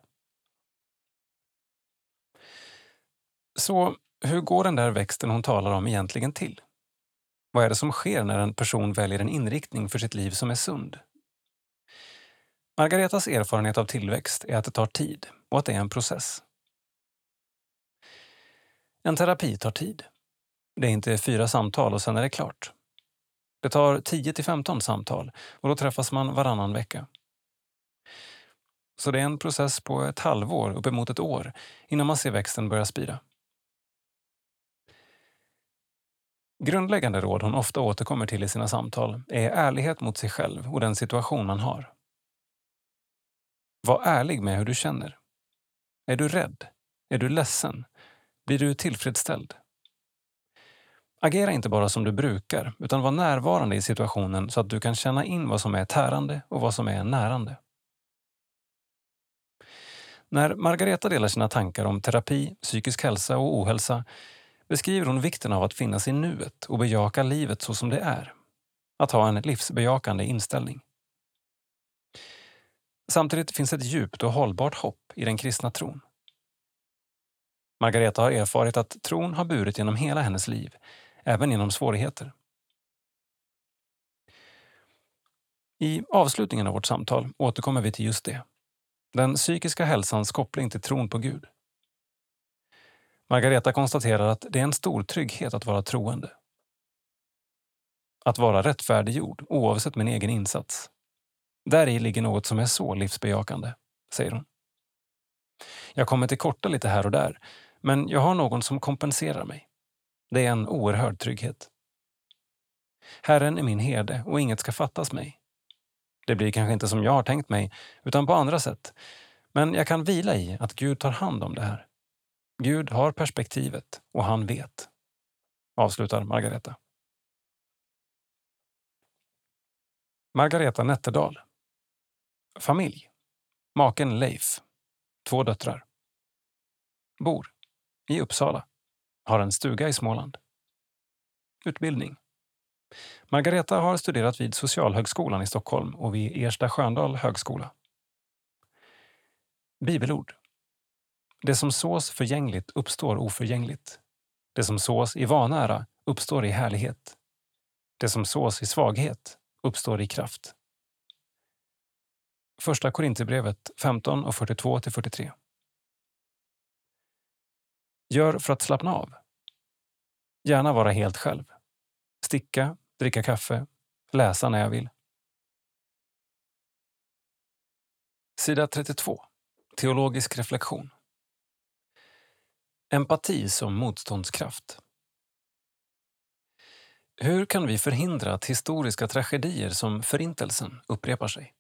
Så hur går den där växten hon talar om egentligen till? Vad är det som sker när en person väljer en inriktning för sitt liv som är sund? Margaretas erfarenhet av tillväxt är att det tar tid och att det är en process. En terapi tar tid. Det är inte fyra samtal och sen är det klart. Det tar 10 till 15 samtal och då träffas man varannan vecka. Så det är en process på ett halvår, uppemot ett år, innan man ser växten börja spira. Grundläggande råd hon ofta återkommer till i sina samtal är ärlighet mot sig själv och den situation man har. Var ärlig med hur du känner. Är du rädd? Är du ledsen? Blir du tillfredsställd? Agera inte bara som du brukar, utan var närvarande i situationen så att du kan känna in vad som är tärande och vad som är närande. När Margareta delar sina tankar om terapi, psykisk hälsa och ohälsa beskriver hon vikten av att finnas i nuet och bejaka livet så som det är. Att ha en livsbejakande inställning. Samtidigt finns ett djupt och hållbart hopp i den kristna tron. Margareta har erfarit att tron har burit genom hela hennes liv, även genom svårigheter. I avslutningen av vårt samtal återkommer vi till just det. Den psykiska hälsans koppling till tron på Gud. Margareta konstaterar att det är en stor trygghet att vara troende. Att vara rättfärdiggjord oavsett min egen insats. Där i ligger något som är så livsbejakande, säger hon. Jag kommer till korta lite här och där, men jag har någon som kompenserar mig. Det är en oerhörd trygghet. Herren är min herde och inget ska fattas mig. Det blir kanske inte som jag har tänkt mig, utan på andra sätt. Men jag kan vila i att Gud tar hand om det här. Gud har perspektivet och han vet. Avslutar Margareta. Margareta Nätterdal. Familj. Maken Leif. Två döttrar. Bor i Uppsala. Har en stuga i Småland. Utbildning. Margareta har studerat vid Socialhögskolan i Stockholm och vid Ersta Sköndal högskola. Bibelord. Det som sås förgängligt uppstår oförgängligt. Det som sås i vanära uppstår i härlighet. Det som sås i svaghet uppstår i kraft. Första Korinthierbrevet 15 och 42 43. Gör för att slappna av. Gärna vara helt själv. Sticka, dricka kaffe, läsa när jag vill. Sida 32. Teologisk reflektion. Empati som motståndskraft. Hur kan vi förhindra att historiska tragedier som Förintelsen upprepar sig?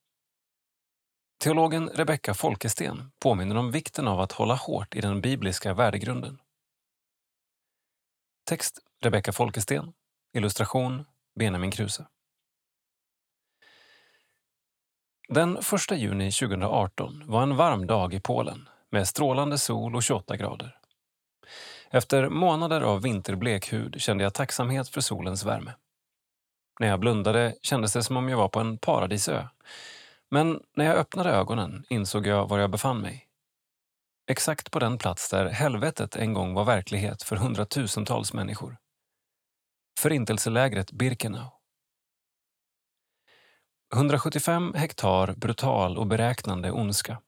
Teologen Rebecka Folkesten påminner om vikten av att hålla hårt i den bibliska värdegrunden. Text Rebecka Folkesten. Illustration Benjamin Kruse. Den 1 juni 2018 var en varm dag i Polen med strålande sol och 28 grader. Efter månader av vinterblek hud kände jag tacksamhet för solens värme. När jag blundade kändes det som om jag var på en paradisö. Men när jag öppnade ögonen insåg jag var jag befann mig. Exakt på den plats där helvetet en gång var verklighet för hundratusentals människor. Förintelselägret Birkenau. 175 hektar brutal och beräknande ondska.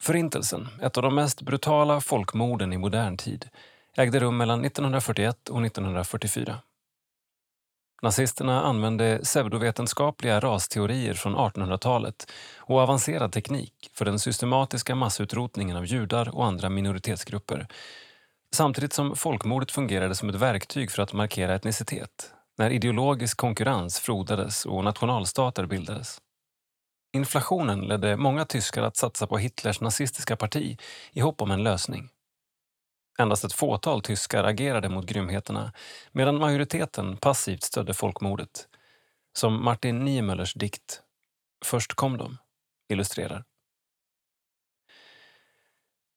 Förintelsen, ett av de mest brutala folkmorden i modern tid, ägde rum mellan 1941 och 1944. Nazisterna använde pseudovetenskapliga rasteorier från 1800-talet och avancerad teknik för den systematiska massutrotningen av judar och andra minoritetsgrupper samtidigt som folkmordet fungerade som ett verktyg för att markera etnicitet när ideologisk konkurrens frodades och nationalstater bildades. Inflationen ledde många tyskar att satsa på Hitlers nazistiska parti i hopp om en lösning. Endast ett fåtal tyskar agerade mot grymheterna medan majoriteten passivt stödde folkmordet. Som Martin Niemöllers dikt Först kom de illustrerar.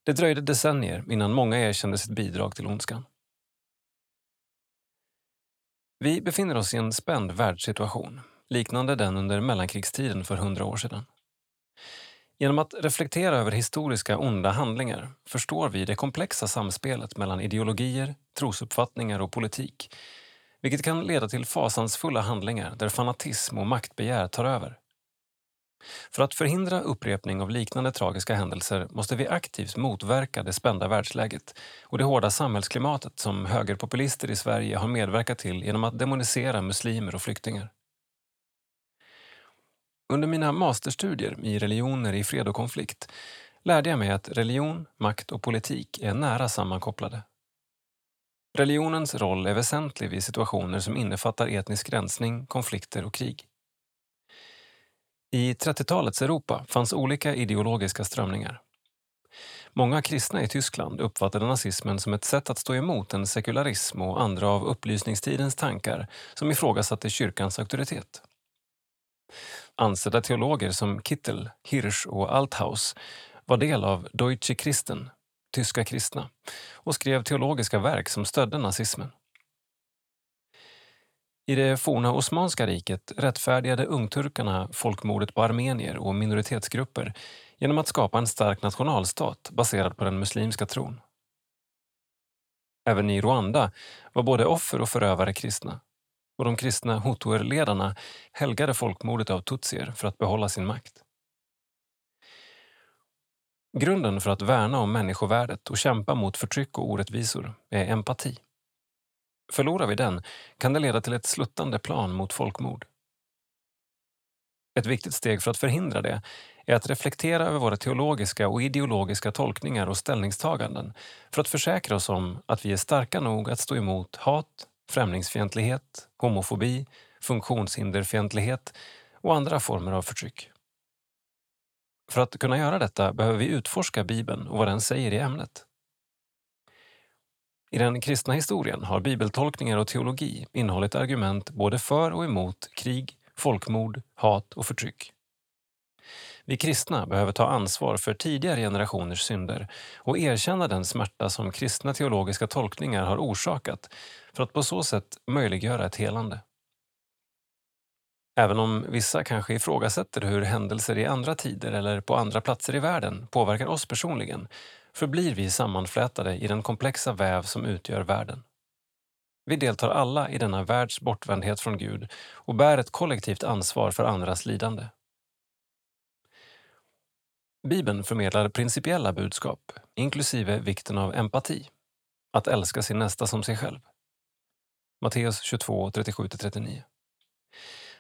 Det dröjde decennier innan många erkände sitt bidrag till ondskan. Vi befinner oss i en spänd världssituation, liknande den under mellankrigstiden för hundra år sedan. Genom att reflektera över historiska onda handlingar förstår vi det komplexa samspelet mellan ideologier, trosuppfattningar och politik, vilket kan leda till fasansfulla handlingar där fanatism och maktbegär tar över. För att förhindra upprepning av liknande tragiska händelser måste vi aktivt motverka det spända världsläget och det hårda samhällsklimatet som högerpopulister i Sverige har medverkat till genom att demonisera muslimer och flyktingar. Under mina masterstudier i religioner i fred och konflikt lärde jag mig att religion, makt och politik är nära sammankopplade. Religionens roll är väsentlig vid situationer som innefattar etnisk rensning, konflikter och krig. I 30-talets Europa fanns olika ideologiska strömningar. Många kristna i Tyskland uppfattade nazismen som ett sätt att stå emot en sekularism och andra av upplysningstidens tankar som ifrågasatte kyrkans auktoritet. Ansedda teologer som Kittel, Hirsch och Althaus var del av Deutsche Christen, tyska kristna, och skrev teologiska verk som stödde nazismen. I det forna Osmanska riket rättfärdigade ungturkarna folkmordet på armenier och minoritetsgrupper genom att skapa en stark nationalstat baserad på den muslimska tron. Även i Rwanda var både offer och förövare kristna och de kristna hutuer-ledarna helgade folkmordet av tutsier för att behålla sin makt. Grunden för att värna om människovärdet och kämpa mot förtryck och orättvisor är empati. Förlorar vi den kan det leda till ett sluttande plan mot folkmord. Ett viktigt steg för att förhindra det är att reflektera över våra teologiska och ideologiska tolkningar och ställningstaganden för att försäkra oss om att vi är starka nog att stå emot hat, främlingsfientlighet, homofobi, funktionshinderfientlighet och andra former av förtryck. För att kunna göra detta behöver vi utforska Bibeln och vad den säger i ämnet. I den kristna historien har bibeltolkningar och teologi innehållit argument både för och emot krig, folkmord, hat och förtryck. Vi kristna behöver ta ansvar för tidigare generationers synder och erkänna den smärta som kristna teologiska tolkningar har orsakat för att på så sätt möjliggöra ett helande. Även om vissa kanske ifrågasätter hur händelser i andra tider eller på andra platser i världen påverkar oss personligen förblir vi sammanflätade i den komplexa väv som utgör världen. Vi deltar alla i denna världs bortvändhet från Gud och bär ett kollektivt ansvar för andras lidande. Bibeln förmedlar principiella budskap, inklusive vikten av empati, att älska sin nästa som sig själv. Matteus 22, 37-39.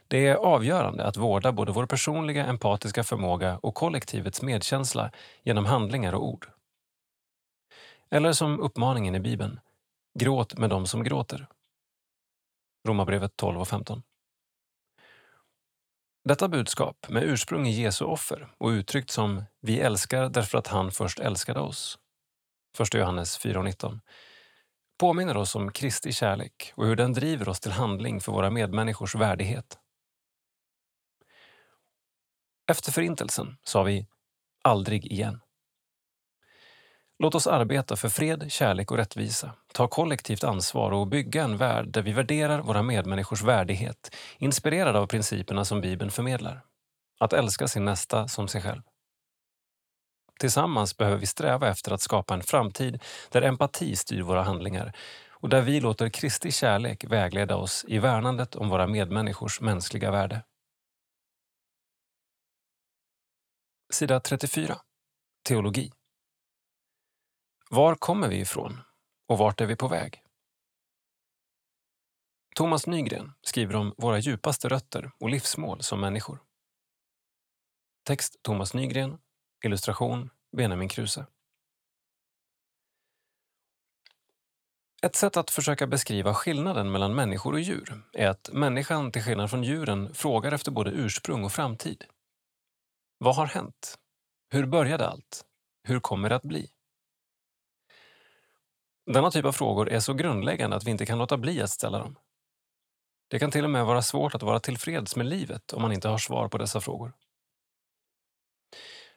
Det är avgörande att vårda både vår personliga empatiska förmåga och kollektivets medkänsla genom handlingar och ord. Eller som uppmaningen i Bibeln, gråt med dem som gråter. Romarbrevet 12 och 15. Detta budskap, med ursprung i Jesu offer och uttryckt som “vi älskar därför att han först älskade oss” 1 Johannes 4.19 påminner oss om Kristi kärlek och hur den driver oss till handling för våra medmänniskors värdighet. Efter Förintelsen sa vi “aldrig igen”. Låt oss arbeta för fred, kärlek och rättvisa, ta kollektivt ansvar och bygga en värld där vi värderar våra medmänniskors värdighet, inspirerade av principerna som Bibeln förmedlar. Att älska sin nästa som sig själv. Tillsammans behöver vi sträva efter att skapa en framtid där empati styr våra handlingar och där vi låter Kristi kärlek vägleda oss i värnandet om våra medmänniskors mänskliga värde. Sida 34. Teologi. Var kommer vi ifrån och vart är vi på väg? Thomas Nygren skriver om våra djupaste rötter och livsmål som människor. Text Thomas Nygren, illustration Benjamin Kruse. Ett sätt att försöka beskriva skillnaden mellan människor och djur är att människan till skillnad från djuren frågar efter både ursprung och framtid. Vad har hänt? Hur började allt? Hur kommer det att bli? Denna typ av frågor är så grundläggande att vi inte kan låta bli att ställa dem. Det kan till och med vara svårt att vara tillfreds med livet om man inte har svar på dessa frågor.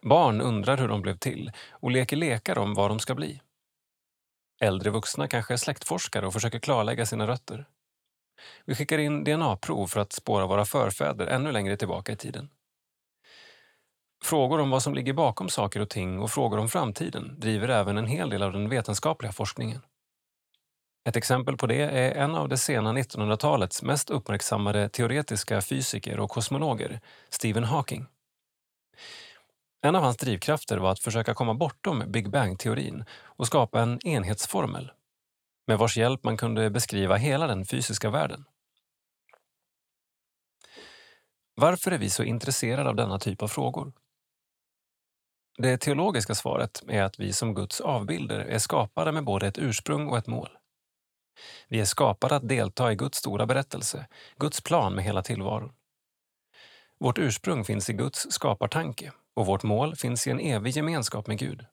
Barn undrar hur de blev till och leker lekar om vad de ska bli. Äldre vuxna kanske är släktforskare och försöker klarlägga sina rötter. Vi skickar in DNA-prov för att spåra våra förfäder ännu längre tillbaka i tiden. Frågor om vad som ligger bakom saker och ting och frågor om framtiden driver även en hel del av den vetenskapliga forskningen. Ett exempel på det är en av det sena 1900-talets mest uppmärksammade teoretiska fysiker och kosmologer, Stephen Hawking. En av hans drivkrafter var att försöka komma bortom Big Bang-teorin och skapa en enhetsformel med vars hjälp man kunde beskriva hela den fysiska världen. Varför är vi så intresserade av denna typ av frågor? Det teologiska svaret är att vi som Guds avbilder är skapade med både ett ursprung och ett mål. Vi är skapade att delta i Guds stora berättelse, Guds plan med hela tillvaron. Vårt ursprung finns i Guds skapartanke och vårt mål finns i en evig gemenskap med Gud.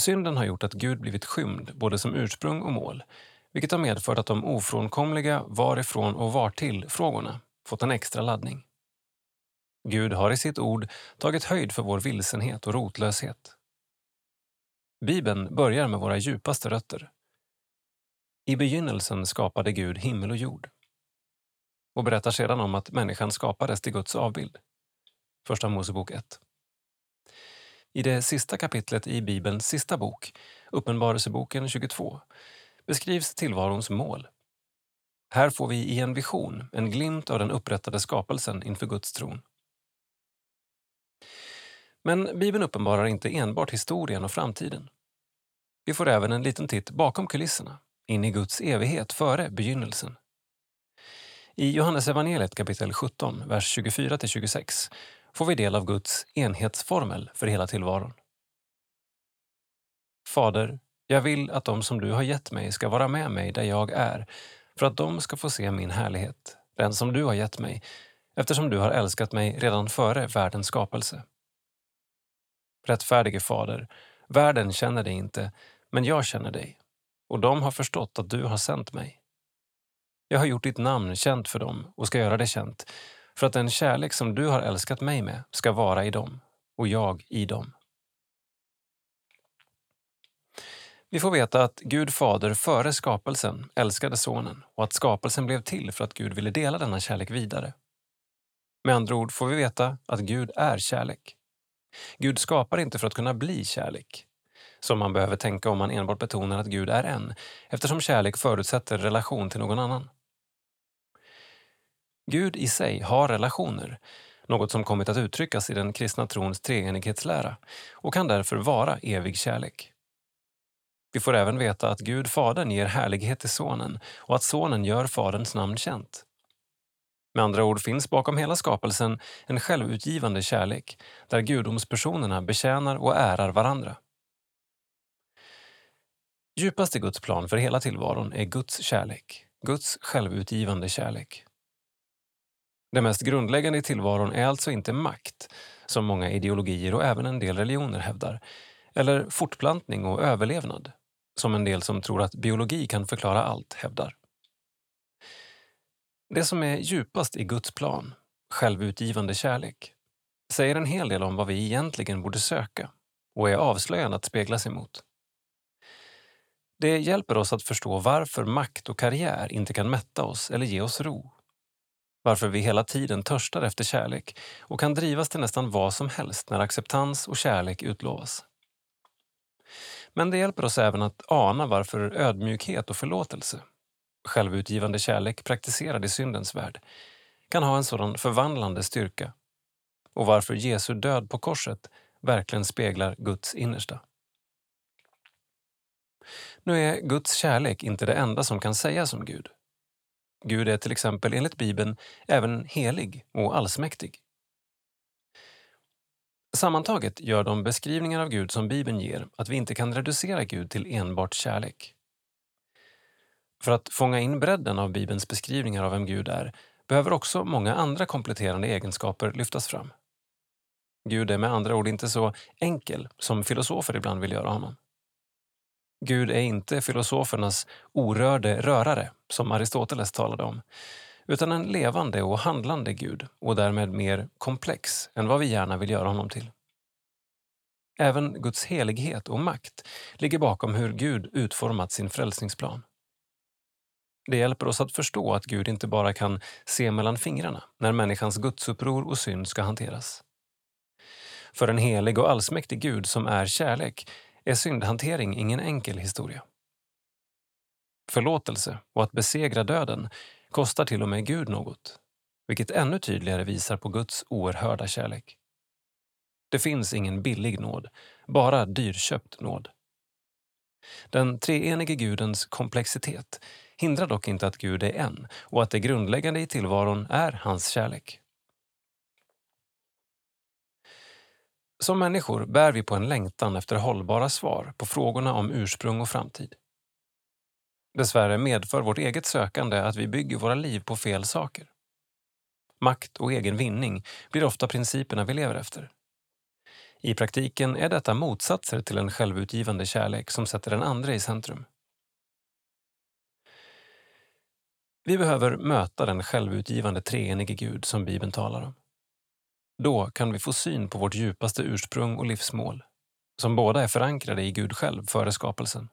Synden har gjort att Gud blivit skymd både som ursprung och mål, vilket har medfört att de ofrånkomliga varifrån och vartill-frågorna fått en extra laddning. Gud har i sitt ord tagit höjd för vår vilsenhet och rotlöshet. Bibeln börjar med våra djupaste rötter. I begynnelsen skapade Gud himmel och jord och berättar sedan om att människan skapades till Guds avbild. Första Mosebok 1. I det sista kapitlet i Bibelns sista bok, Uppenbarelseboken 22, beskrivs tillvarons mål. Här får vi i en vision en glimt av den upprättade skapelsen inför Guds tron. Men Bibeln uppenbarar inte enbart historien och framtiden. Vi får även en liten titt bakom kulisserna, in i Guds evighet före begynnelsen. I Johannes evangeliet kapitel 17, vers 24-26 får vi del av Guds enhetsformel för hela tillvaron. Fader, jag vill att de som du har gett mig ska vara med mig där jag är, för att de ska få se min härlighet, den som du har gett mig, eftersom du har älskat mig redan före världens skapelse. Rättfärdige Fader, världen känner dig inte, men jag känner dig, och de har förstått att du har sänt mig. Jag har gjort ditt namn känt för dem och ska göra det känt, för att den kärlek som du har älskat mig med ska vara i dem och jag i dem. Vi får veta att Gud fader före skapelsen älskade sonen och att skapelsen blev till för att Gud ville dela denna kärlek vidare. Med andra ord får vi veta att Gud är kärlek. Gud skapar inte för att kunna bli kärlek, som man behöver tänka om man enbart betonar att Gud är en, eftersom kärlek förutsätter relation till någon annan. Gud i sig har relationer, något som kommit att uttryckas i den kristna trons treenighetslära och kan därför vara evig kärlek. Vi får även veta att Gud, Fadern, ger härlighet till Sonen och att Sonen gör Faderns namn känt. Med andra ord finns bakom hela skapelsen en självutgivande kärlek där gudomspersonerna betjänar och ärar varandra. Djupast i Guds plan för hela tillvaron är Guds kärlek, Guds självutgivande kärlek. Det mest grundläggande i tillvaron är alltså inte makt, som många ideologier och även en del religioner hävdar, eller fortplantning och överlevnad, som en del som tror att biologi kan förklara allt hävdar. Det som är djupast i Guds plan, självutgivande kärlek, säger en hel del om vad vi egentligen borde söka och är avslöjande att speglas emot. Det hjälper oss att förstå varför makt och karriär inte kan mätta oss eller ge oss ro varför vi hela tiden törstar efter kärlek och kan drivas till nästan vad som helst när acceptans och kärlek utlovas. Men det hjälper oss även att ana varför ödmjukhet och förlåtelse, självutgivande kärlek praktiserad i syndens värld, kan ha en sådan förvandlande styrka och varför Jesu död på korset verkligen speglar Guds innersta. Nu är Guds kärlek inte det enda som kan sägas om Gud. Gud är till exempel enligt Bibeln även helig och allsmäktig. Sammantaget gör de beskrivningar av Gud som Bibeln ger att vi inte kan reducera Gud till enbart kärlek. För att fånga in bredden av Bibelns beskrivningar av vem Gud är behöver också många andra kompletterande egenskaper lyftas fram. Gud är med andra ord inte så enkel som filosofer ibland vill göra honom. Gud är inte filosofernas orörde rörare, som Aristoteles talade om, utan en levande och handlande Gud och därmed mer komplex än vad vi gärna vill göra honom till. Även Guds helighet och makt ligger bakom hur Gud utformat sin frälsningsplan. Det hjälper oss att förstå att Gud inte bara kan se mellan fingrarna när människans gudsuppror och synd ska hanteras. För en helig och allsmäktig Gud som är kärlek är syndhantering ingen enkel historia. Förlåtelse och att besegra döden kostar till och med Gud något, vilket ännu tydligare visar på Guds oerhörda kärlek. Det finns ingen billig nåd, bara dyrköpt nåd. Den treenige Gudens komplexitet hindrar dock inte att Gud är en och att det grundläggande i tillvaron är hans kärlek. Som människor bär vi på en längtan efter hållbara svar på frågorna om ursprung och framtid. Dessvärre medför vårt eget sökande att vi bygger våra liv på fel saker. Makt och egen vinning blir ofta principerna vi lever efter. I praktiken är detta motsatser till en självutgivande kärlek som sätter den andra i centrum. Vi behöver möta den självutgivande treenige Gud som Bibeln talar om. Då kan vi få syn på vårt djupaste ursprung och livsmål, som båda är förankrade i Gud själv före skapelsen.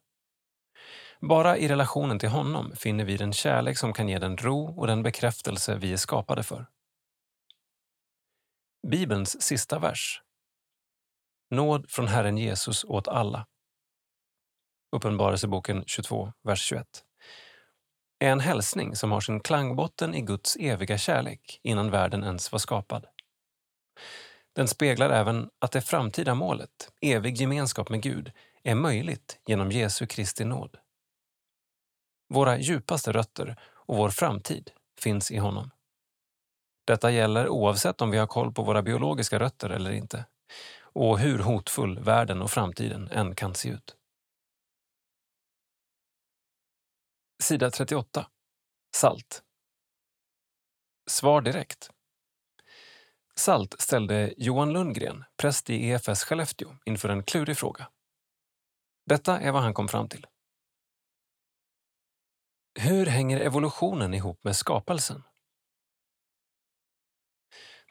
Bara i relationen till honom finner vi den kärlek som kan ge den ro och den bekräftelse vi är skapade för. Bibelns sista vers. Nåd från Herren Jesus åt alla. Uppenbarelseboken 22, vers 21 är en hälsning som har sin klangbotten i Guds eviga kärlek innan världen ens var skapad. Den speglar även att det framtida målet, evig gemenskap med Gud, är möjligt genom Jesu Kristi nåd. Våra djupaste rötter och vår framtid finns i honom. Detta gäller oavsett om vi har koll på våra biologiska rötter eller inte och hur hotfull världen och framtiden än kan se ut. Sida 38. Salt. Svar direkt. Salt ställde Johan Lundgren, präst i EFS Skellefteå, inför en klurig fråga. Detta är vad han kom fram till. Hur hänger evolutionen ihop med skapelsen?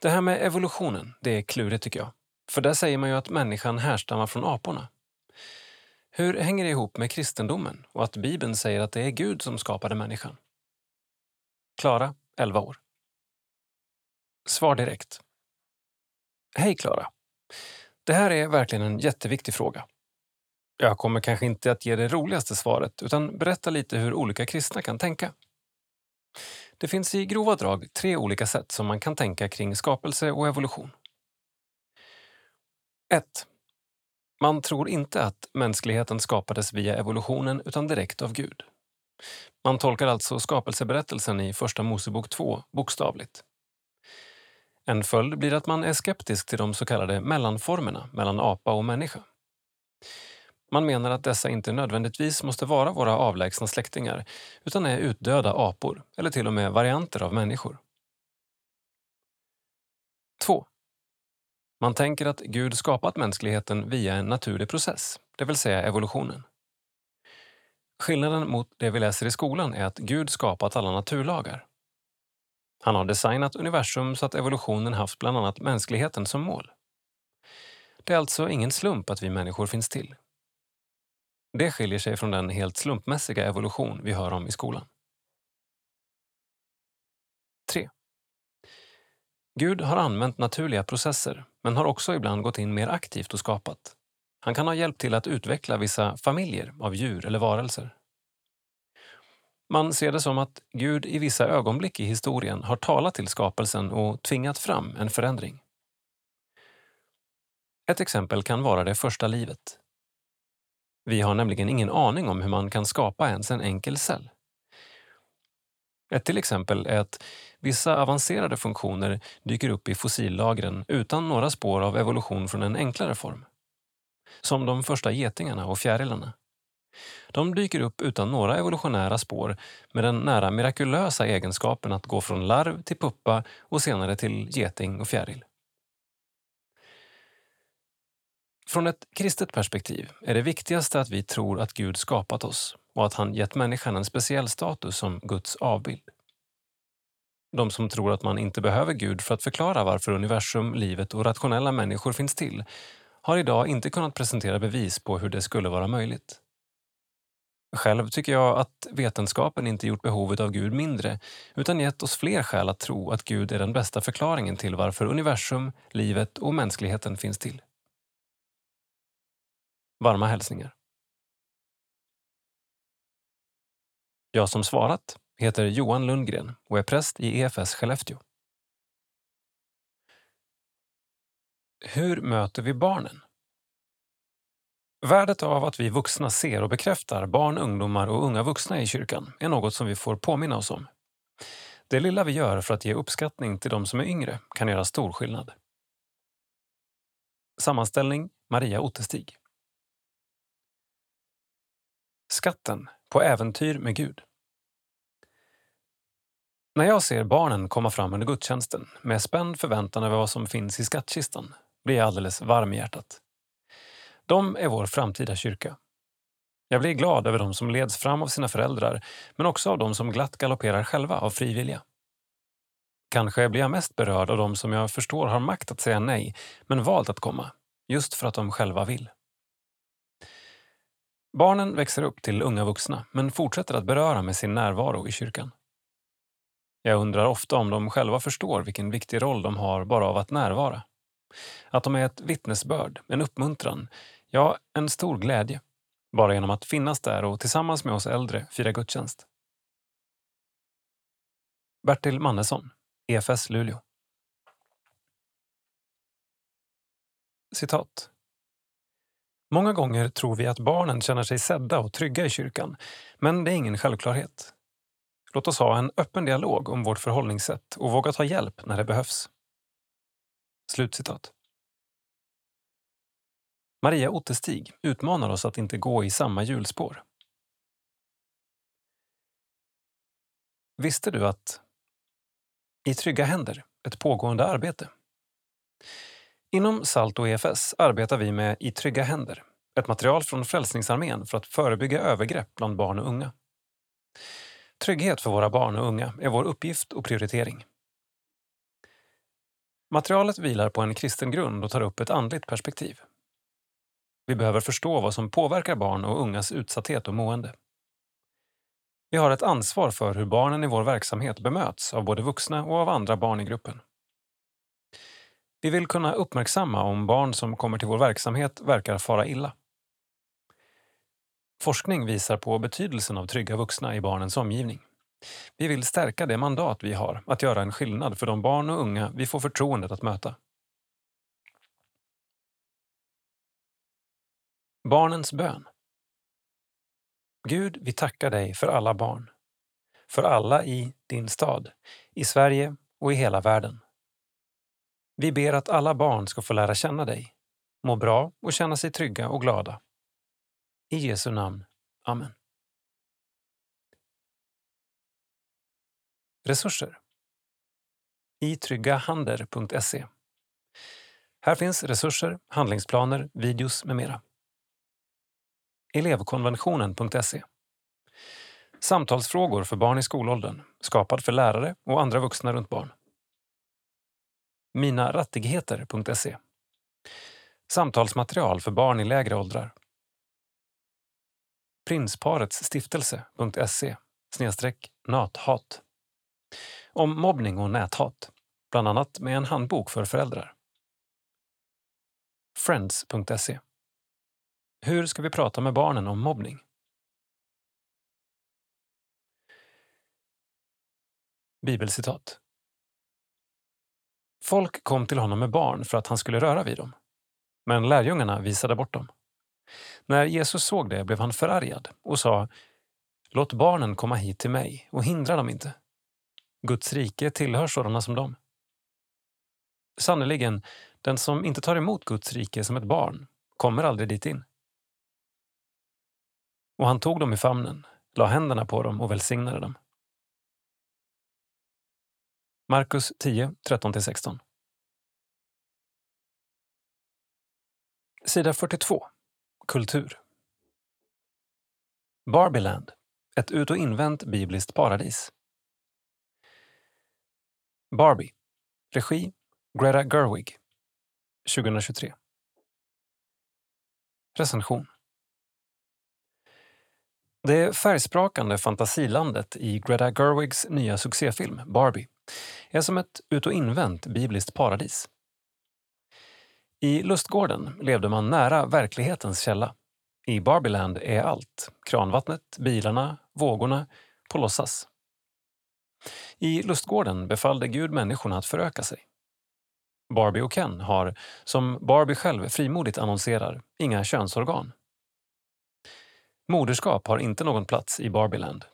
Det här med evolutionen, det är klurigt tycker jag. För där säger man ju att människan härstammar från aporna. Hur hänger det ihop med kristendomen och att Bibeln säger att det är Gud som skapade människan? Klara, 11 år. Svar direkt. Hej Klara. Det här är verkligen en jätteviktig fråga. Jag kommer kanske inte att ge det roligaste svaret utan berätta lite hur olika kristna kan tänka. Det finns i grova drag tre olika sätt som man kan tänka kring skapelse och evolution. 1. Man tror inte att mänskligheten skapades via evolutionen utan direkt av Gud. Man tolkar alltså skapelseberättelsen i Första Mosebok 2 bokstavligt. En följd blir att man är skeptisk till de så kallade mellanformerna mellan apa och människa. Man menar att dessa inte nödvändigtvis måste vara våra avlägsna släktingar utan är utdöda apor eller till och med varianter av människor. 2. Man tänker att Gud skapat mänskligheten via en naturlig process, det vill säga evolutionen. Skillnaden mot det vi läser i skolan är att Gud skapat alla naturlagar. Han har designat universum så att evolutionen haft bland annat mänskligheten som mål. Det är alltså ingen slump att vi människor finns till. Det skiljer sig från den helt slumpmässiga evolution vi hör om i skolan. 3. Gud har använt naturliga processer men har också ibland gått in mer aktivt och skapat. Han kan ha hjälpt till att utveckla vissa familjer av djur eller varelser. Man ser det som att Gud i vissa ögonblick i historien har talat till skapelsen och tvingat fram en förändring. Ett exempel kan vara det första livet. Vi har nämligen ingen aning om hur man kan skapa ens en enkel cell. Ett till exempel är att vissa avancerade funktioner dyker upp i fossillagren utan några spår av evolution från en enklare form. Som de första getingarna och fjärilarna. De dyker upp utan några evolutionära spår med den nära mirakulösa egenskapen att gå från larv till puppa och senare till geting och fjäril. Från ett kristet perspektiv är det viktigaste att vi tror att Gud skapat oss och att han gett människan en speciell status som Guds avbild. De som tror att man inte behöver Gud för att förklara varför universum, livet och rationella människor finns till har idag inte kunnat presentera bevis på hur det skulle vara möjligt. Själv tycker jag att vetenskapen inte gjort behovet av Gud mindre utan gett oss fler skäl att tro att Gud är den bästa förklaringen till varför universum, livet och mänskligheten finns till. Varma hälsningar. Jag som svarat heter Johan Lundgren och är präst i EFS Skellefteå. Hur möter vi barnen? Värdet av att vi vuxna ser och bekräftar barn, ungdomar och unga vuxna i kyrkan är något som vi får påminna oss om. Det lilla vi gör för att ge uppskattning till de som är yngre kan göra stor skillnad. Sammanställning Maria Ottestig. Skatten på äventyr med Gud. När jag ser barnen komma fram under gudstjänsten med spänd förväntan över vad som finns i skattkistan blir jag alldeles varm i hjärtat. De är vår framtida kyrka. Jag blir glad över de som leds fram av sina föräldrar, men också av de som glatt galopperar själva av frivilliga. Kanske blir jag mest berörd av de som jag förstår har makt att säga nej, men valt att komma, just för att de själva vill. Barnen växer upp till unga vuxna, men fortsätter att beröra med sin närvaro i kyrkan. Jag undrar ofta om de själva förstår vilken viktig roll de har bara av att närvara. Att de är ett vittnesbörd, en uppmuntran, ja, en stor glädje. Bara genom att finnas där och tillsammans med oss äldre fira gudstjänst. Bertil Mannesson, EFS Luleå. Citat. Många gånger tror vi att barnen känner sig sedda och trygga i kyrkan, men det är ingen självklarhet. Låt oss ha en öppen dialog om vårt förhållningssätt och våga ta hjälp när det behövs. Slutcitat. Maria Ottestig utmanar oss att inte gå i samma hjulspår. Visste du att I trygga händer, ett pågående arbete? Inom SALT och EFS arbetar vi med I trygga händer, ett material från Frälsningsarmén för att förebygga övergrepp bland barn och unga. Trygghet för våra barn och unga är vår uppgift och prioritering. Materialet vilar på en kristen grund och tar upp ett andligt perspektiv. Vi behöver förstå vad som påverkar barn och ungas utsatthet och mående. Vi har ett ansvar för hur barnen i vår verksamhet bemöts av både vuxna och av andra barn i gruppen. Vi vill kunna uppmärksamma om barn som kommer till vår verksamhet verkar fara illa. Forskning visar på betydelsen av trygga vuxna i barnens omgivning. Vi vill stärka det mandat vi har att göra en skillnad för de barn och unga vi får förtroendet att möta. Barnens bön. Gud, vi tackar dig för alla barn. För alla i din stad, i Sverige och i hela världen. Vi ber att alla barn ska få lära känna dig, må bra och känna sig trygga och glada. I Jesu namn. Amen. Resurser. I tryggahander.se. Här finns resurser, handlingsplaner, videos med mera. Elevkonventionen.se. Samtalsfrågor för barn i skolåldern, skapad för lärare och andra vuxna runt barn. Minarattigheter.se. Samtalsmaterial för barn i lägre åldrar. Prinsparets stiftelse.se nathat. Om mobbning och näthat, bland annat med en handbok för föräldrar. Friends.se hur ska vi prata med barnen om mobbning? Bibelcitat. Folk kom till honom med barn för att han skulle röra vid dem. Men lärjungarna visade bort dem. När Jesus såg det blev han förargad och sa Låt barnen komma hit till mig och hindra dem inte. Guds rike tillhör sådana som dem. Sannerligen, den som inte tar emot Guds rike som ett barn kommer aldrig dit in. Och han tog dem i famnen, la händerna på dem och välsignade dem. Markus 10, 13-16 Sida 42. Kultur. Barbieland. Ett ut och invänt bibliskt paradis. Barbie. Regi Greta Gerwig. 2023. Recension. Det färgsprakande fantasilandet i Greta Gerwigs nya succéfilm Barbie är som ett ut och invänt bibliskt paradis. I lustgården levde man nära verklighetens källa. I Barbieland är allt, kranvattnet, bilarna, vågorna, på låtsas. I lustgården befallde Gud människorna att föröka sig. Barbie och Ken har, som Barbie själv frimodigt annonserar, inga könsorgan. Moderskap har inte någon plats i Barbieland.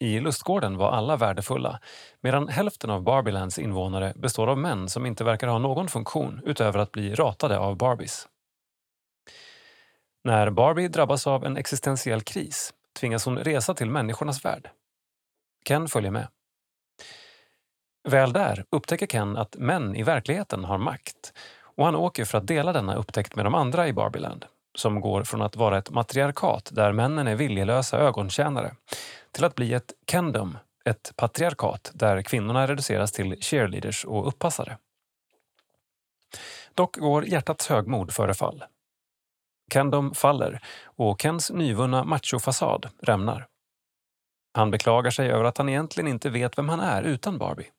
I lustgården var alla värdefulla medan hälften av Barbielands invånare består av män som inte verkar ha någon funktion utöver att bli ratade av Barbies. När Barbie drabbas av en existentiell kris tvingas hon resa till människornas värld. Ken följer med. Väl där upptäcker Ken att män i verkligheten har makt och han åker för att dela denna upptäckt med de andra i Barbieland som går från att vara ett matriarkat där männen är viljelösa ögontjänare till att bli ett kendom, ett patriarkat där kvinnorna reduceras till cheerleaders och uppassare. Dock går hjärtats högmod före fall. Kendom faller och Kens nyvunna machofasad rämnar. Han beklagar sig över att han egentligen inte vet vem han är utan Barbie.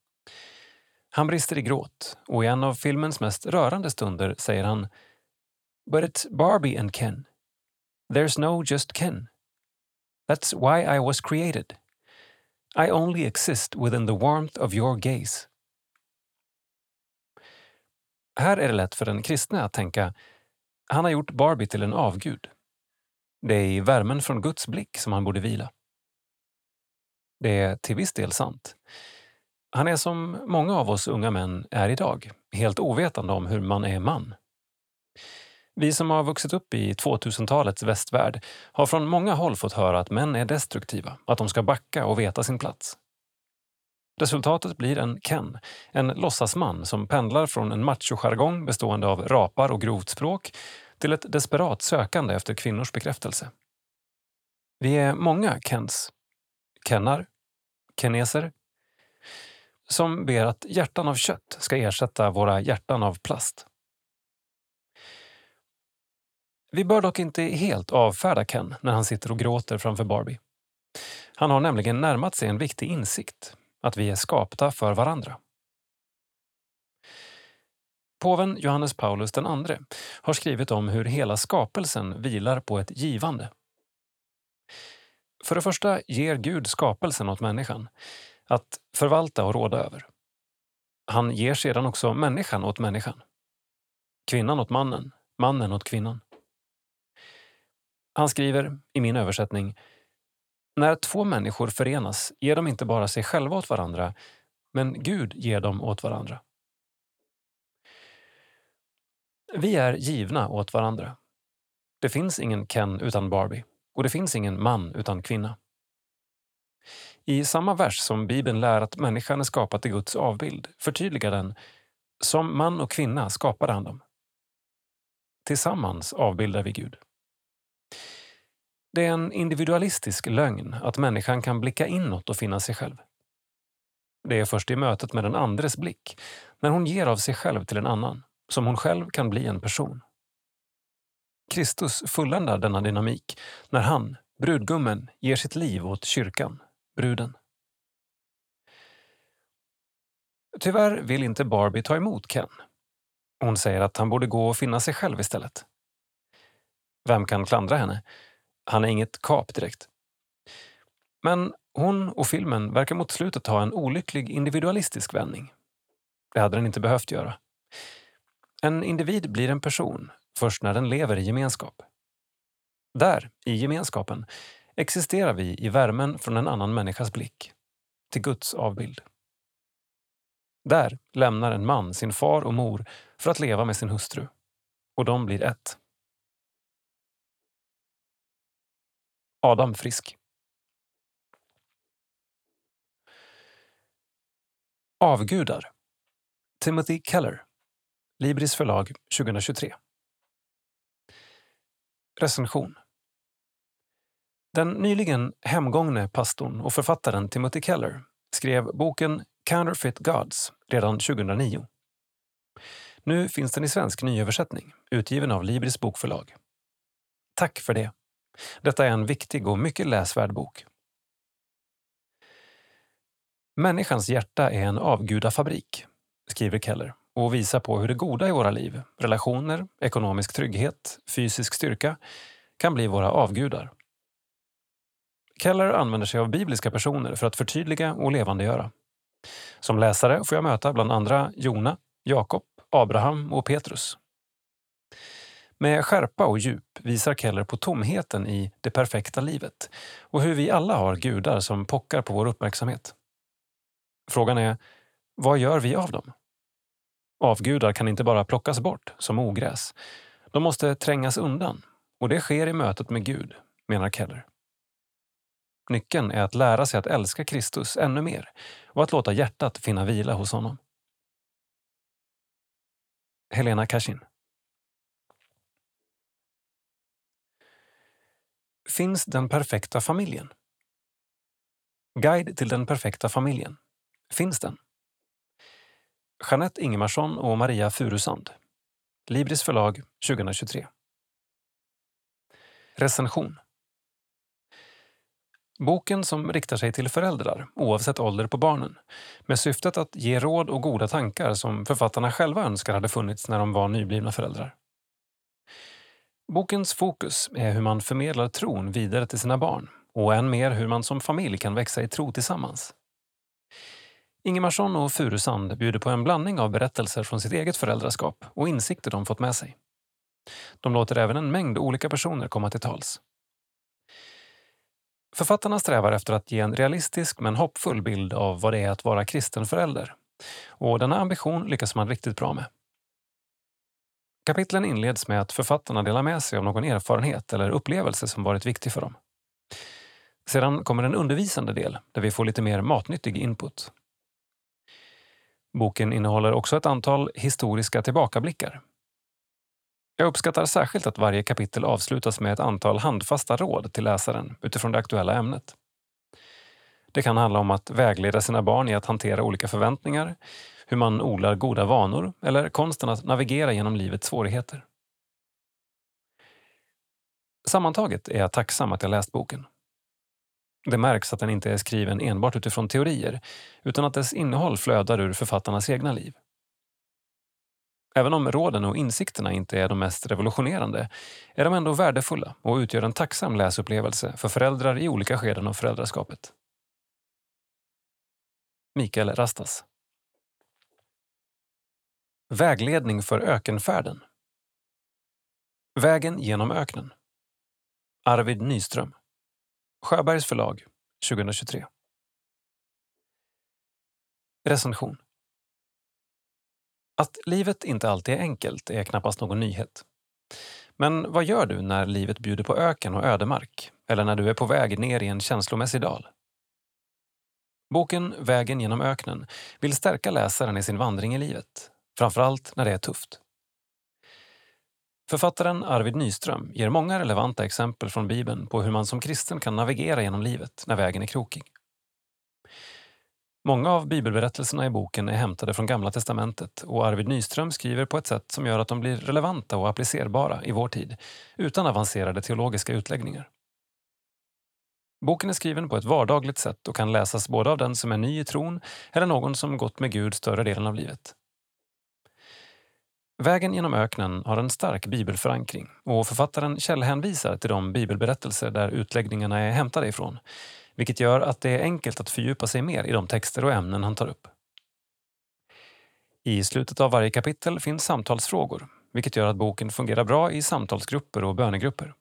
Han brister i gråt och i en av filmens mest rörande stunder säger han But it's Barbie and Ken. There's no just Ken. That's why I was created. I only exist within the warmth of your gaze. Här är det lätt för den kristne att tänka han har gjort Barbie till en avgud. Det är i värmen från Guds blick som han borde vila. Det är till viss del sant. Han är som många av oss unga män är idag, helt ovetande om hur man är man. Vi som har vuxit upp i 2000-talets västvärld har från många håll fått höra att män är destruktiva, att de ska backa och veta sin plats. Resultatet blir en Ken, en låtsasman som pendlar från en machojargong bestående av rapar och grovt språk till ett desperat sökande efter kvinnors bekräftelse. Vi är många Kens, Kennar, Keneser, som ber att hjärtan av kött ska ersätta våra hjärtan av plast. Vi bör dock inte helt avfärda Ken när han sitter och gråter framför Barbie. Han har nämligen närmat sig en viktig insikt, att vi är skapta för varandra. Påven Johannes Paulus II har skrivit om hur hela skapelsen vilar på ett givande. För det första ger Gud skapelsen åt människan, att förvalta och råda över. Han ger sedan också människan åt människan. Kvinnan åt mannen, mannen åt kvinnan. Han skriver, i min översättning, när två människor förenas ger de inte bara sig själva åt varandra, men Gud ger dem åt varandra. Vi är givna åt varandra. Det finns ingen Ken utan Barbie och det finns ingen man utan kvinna. I samma vers som Bibeln lär att människan är skapad till Guds avbild förtydligar den som man och kvinna skapade han dem. Tillsammans avbildar vi Gud. Det är en individualistisk lögn att människan kan blicka inåt och finna sig själv. Det är först i mötet med den andres blick, när hon ger av sig själv till en annan, som hon själv kan bli en person. Kristus fulländar denna dynamik när han, brudgummen, ger sitt liv åt kyrkan, bruden. Tyvärr vill inte Barbie ta emot Ken. Hon säger att han borde gå och finna sig själv istället. Vem kan klandra henne? Han är inget kap direkt. Men hon och filmen verkar mot slutet ha en olycklig individualistisk vändning. Det hade den inte behövt göra. En individ blir en person först när den lever i gemenskap. Där, i gemenskapen, existerar vi i värmen från en annan människas blick, till Guds avbild. Där lämnar en man sin far och mor för att leva med sin hustru, och de blir ett. Adam Frisk. Avgudar. Timothy Keller. Libris förlag 2023. Recension Den nyligen hemgångne pastorn och författaren Timothy Keller skrev boken Counterfeit Gods redan 2009. Nu finns den i svensk nyöversättning, utgiven av Libris bokförlag. Tack för det! Detta är en viktig och mycket läsvärd bok. Människans hjärta är en avgudafabrik, skriver Keller och visar på hur det goda i våra liv, relationer, ekonomisk trygghet, fysisk styrka, kan bli våra avgudar. Keller använder sig av bibliska personer för att förtydliga och levandegöra. Som läsare får jag möta bland andra Jona, Jakob, Abraham och Petrus. Med skärpa och djup visar Keller på tomheten i det perfekta livet och hur vi alla har gudar som pockar på vår uppmärksamhet. Frågan är, vad gör vi av dem? Avgudar kan inte bara plockas bort som ogräs. De måste trängas undan och det sker i mötet med Gud, menar Keller. Nyckeln är att lära sig att älska Kristus ännu mer och att låta hjärtat finna vila hos honom. Helena Kashin Finns den perfekta familjen? Guide till den perfekta familjen. Finns den? Jeanette Ingemarsson och Maria Furusand. Libris förlag 2023. Recension Boken som riktar sig till föräldrar, oavsett ålder på barnen, med syftet att ge råd och goda tankar som författarna själva önskar hade funnits när de var nyblivna föräldrar. Bokens fokus är hur man förmedlar tron vidare till sina barn och än mer hur man som familj kan växa i tro tillsammans. Ingemarsson och Furusand bjuder på en blandning av berättelser från sitt eget föräldraskap och insikter de fått med sig. De låter även en mängd olika personer komma till tals. Författarna strävar efter att ge en realistisk men hoppfull bild av vad det är att vara kristen förälder. Och denna ambition lyckas man riktigt bra med. Kapitlen inleds med att författarna delar med sig av någon erfarenhet eller upplevelse som varit viktig för dem. Sedan kommer en undervisande del där vi får lite mer matnyttig input. Boken innehåller också ett antal historiska tillbakablickar. Jag uppskattar särskilt att varje kapitel avslutas med ett antal handfasta råd till läsaren utifrån det aktuella ämnet. Det kan handla om att vägleda sina barn i att hantera olika förväntningar, hur man odlar goda vanor eller konsten att navigera genom livets svårigheter. Sammantaget är jag tacksam att jag läst boken. Det märks att den inte är skriven enbart utifrån teorier utan att dess innehåll flödar ur författarnas egna liv. Även om råden och insikterna inte är de mest revolutionerande är de ändå värdefulla och utgör en tacksam läsupplevelse för föräldrar i olika skeden av föräldraskapet. Mikael Rastas Vägledning för ökenfärden. Vägen genom öknen. Arvid Nyström. Sjöbergs förlag 2023 Recension. Att livet inte alltid är enkelt är knappast någon nyhet. Men vad gör du när livet bjuder på öken och ödemark? Eller när du är på väg ner i en känslomässig dal? Boken Vägen genom öknen vill stärka läsaren i sin vandring i livet, framförallt när det är tufft. Författaren Arvid Nyström ger många relevanta exempel från Bibeln på hur man som kristen kan navigera genom livet när vägen är krokig. Många av bibelberättelserna i boken är hämtade från Gamla testamentet och Arvid Nyström skriver på ett sätt som gör att de blir relevanta och applicerbara i vår tid, utan avancerade teologiska utläggningar. Boken är skriven på ett vardagligt sätt och kan läsas både av den som är ny i tron eller någon som gått med Gud större delen av livet. Vägen genom öknen har en stark bibelförankring och författaren källhänvisar till de bibelberättelser där utläggningarna är hämtade ifrån, vilket gör att det är enkelt att fördjupa sig mer i de texter och ämnen han tar upp. I slutet av varje kapitel finns samtalsfrågor, vilket gör att boken fungerar bra i samtalsgrupper och bönegrupper.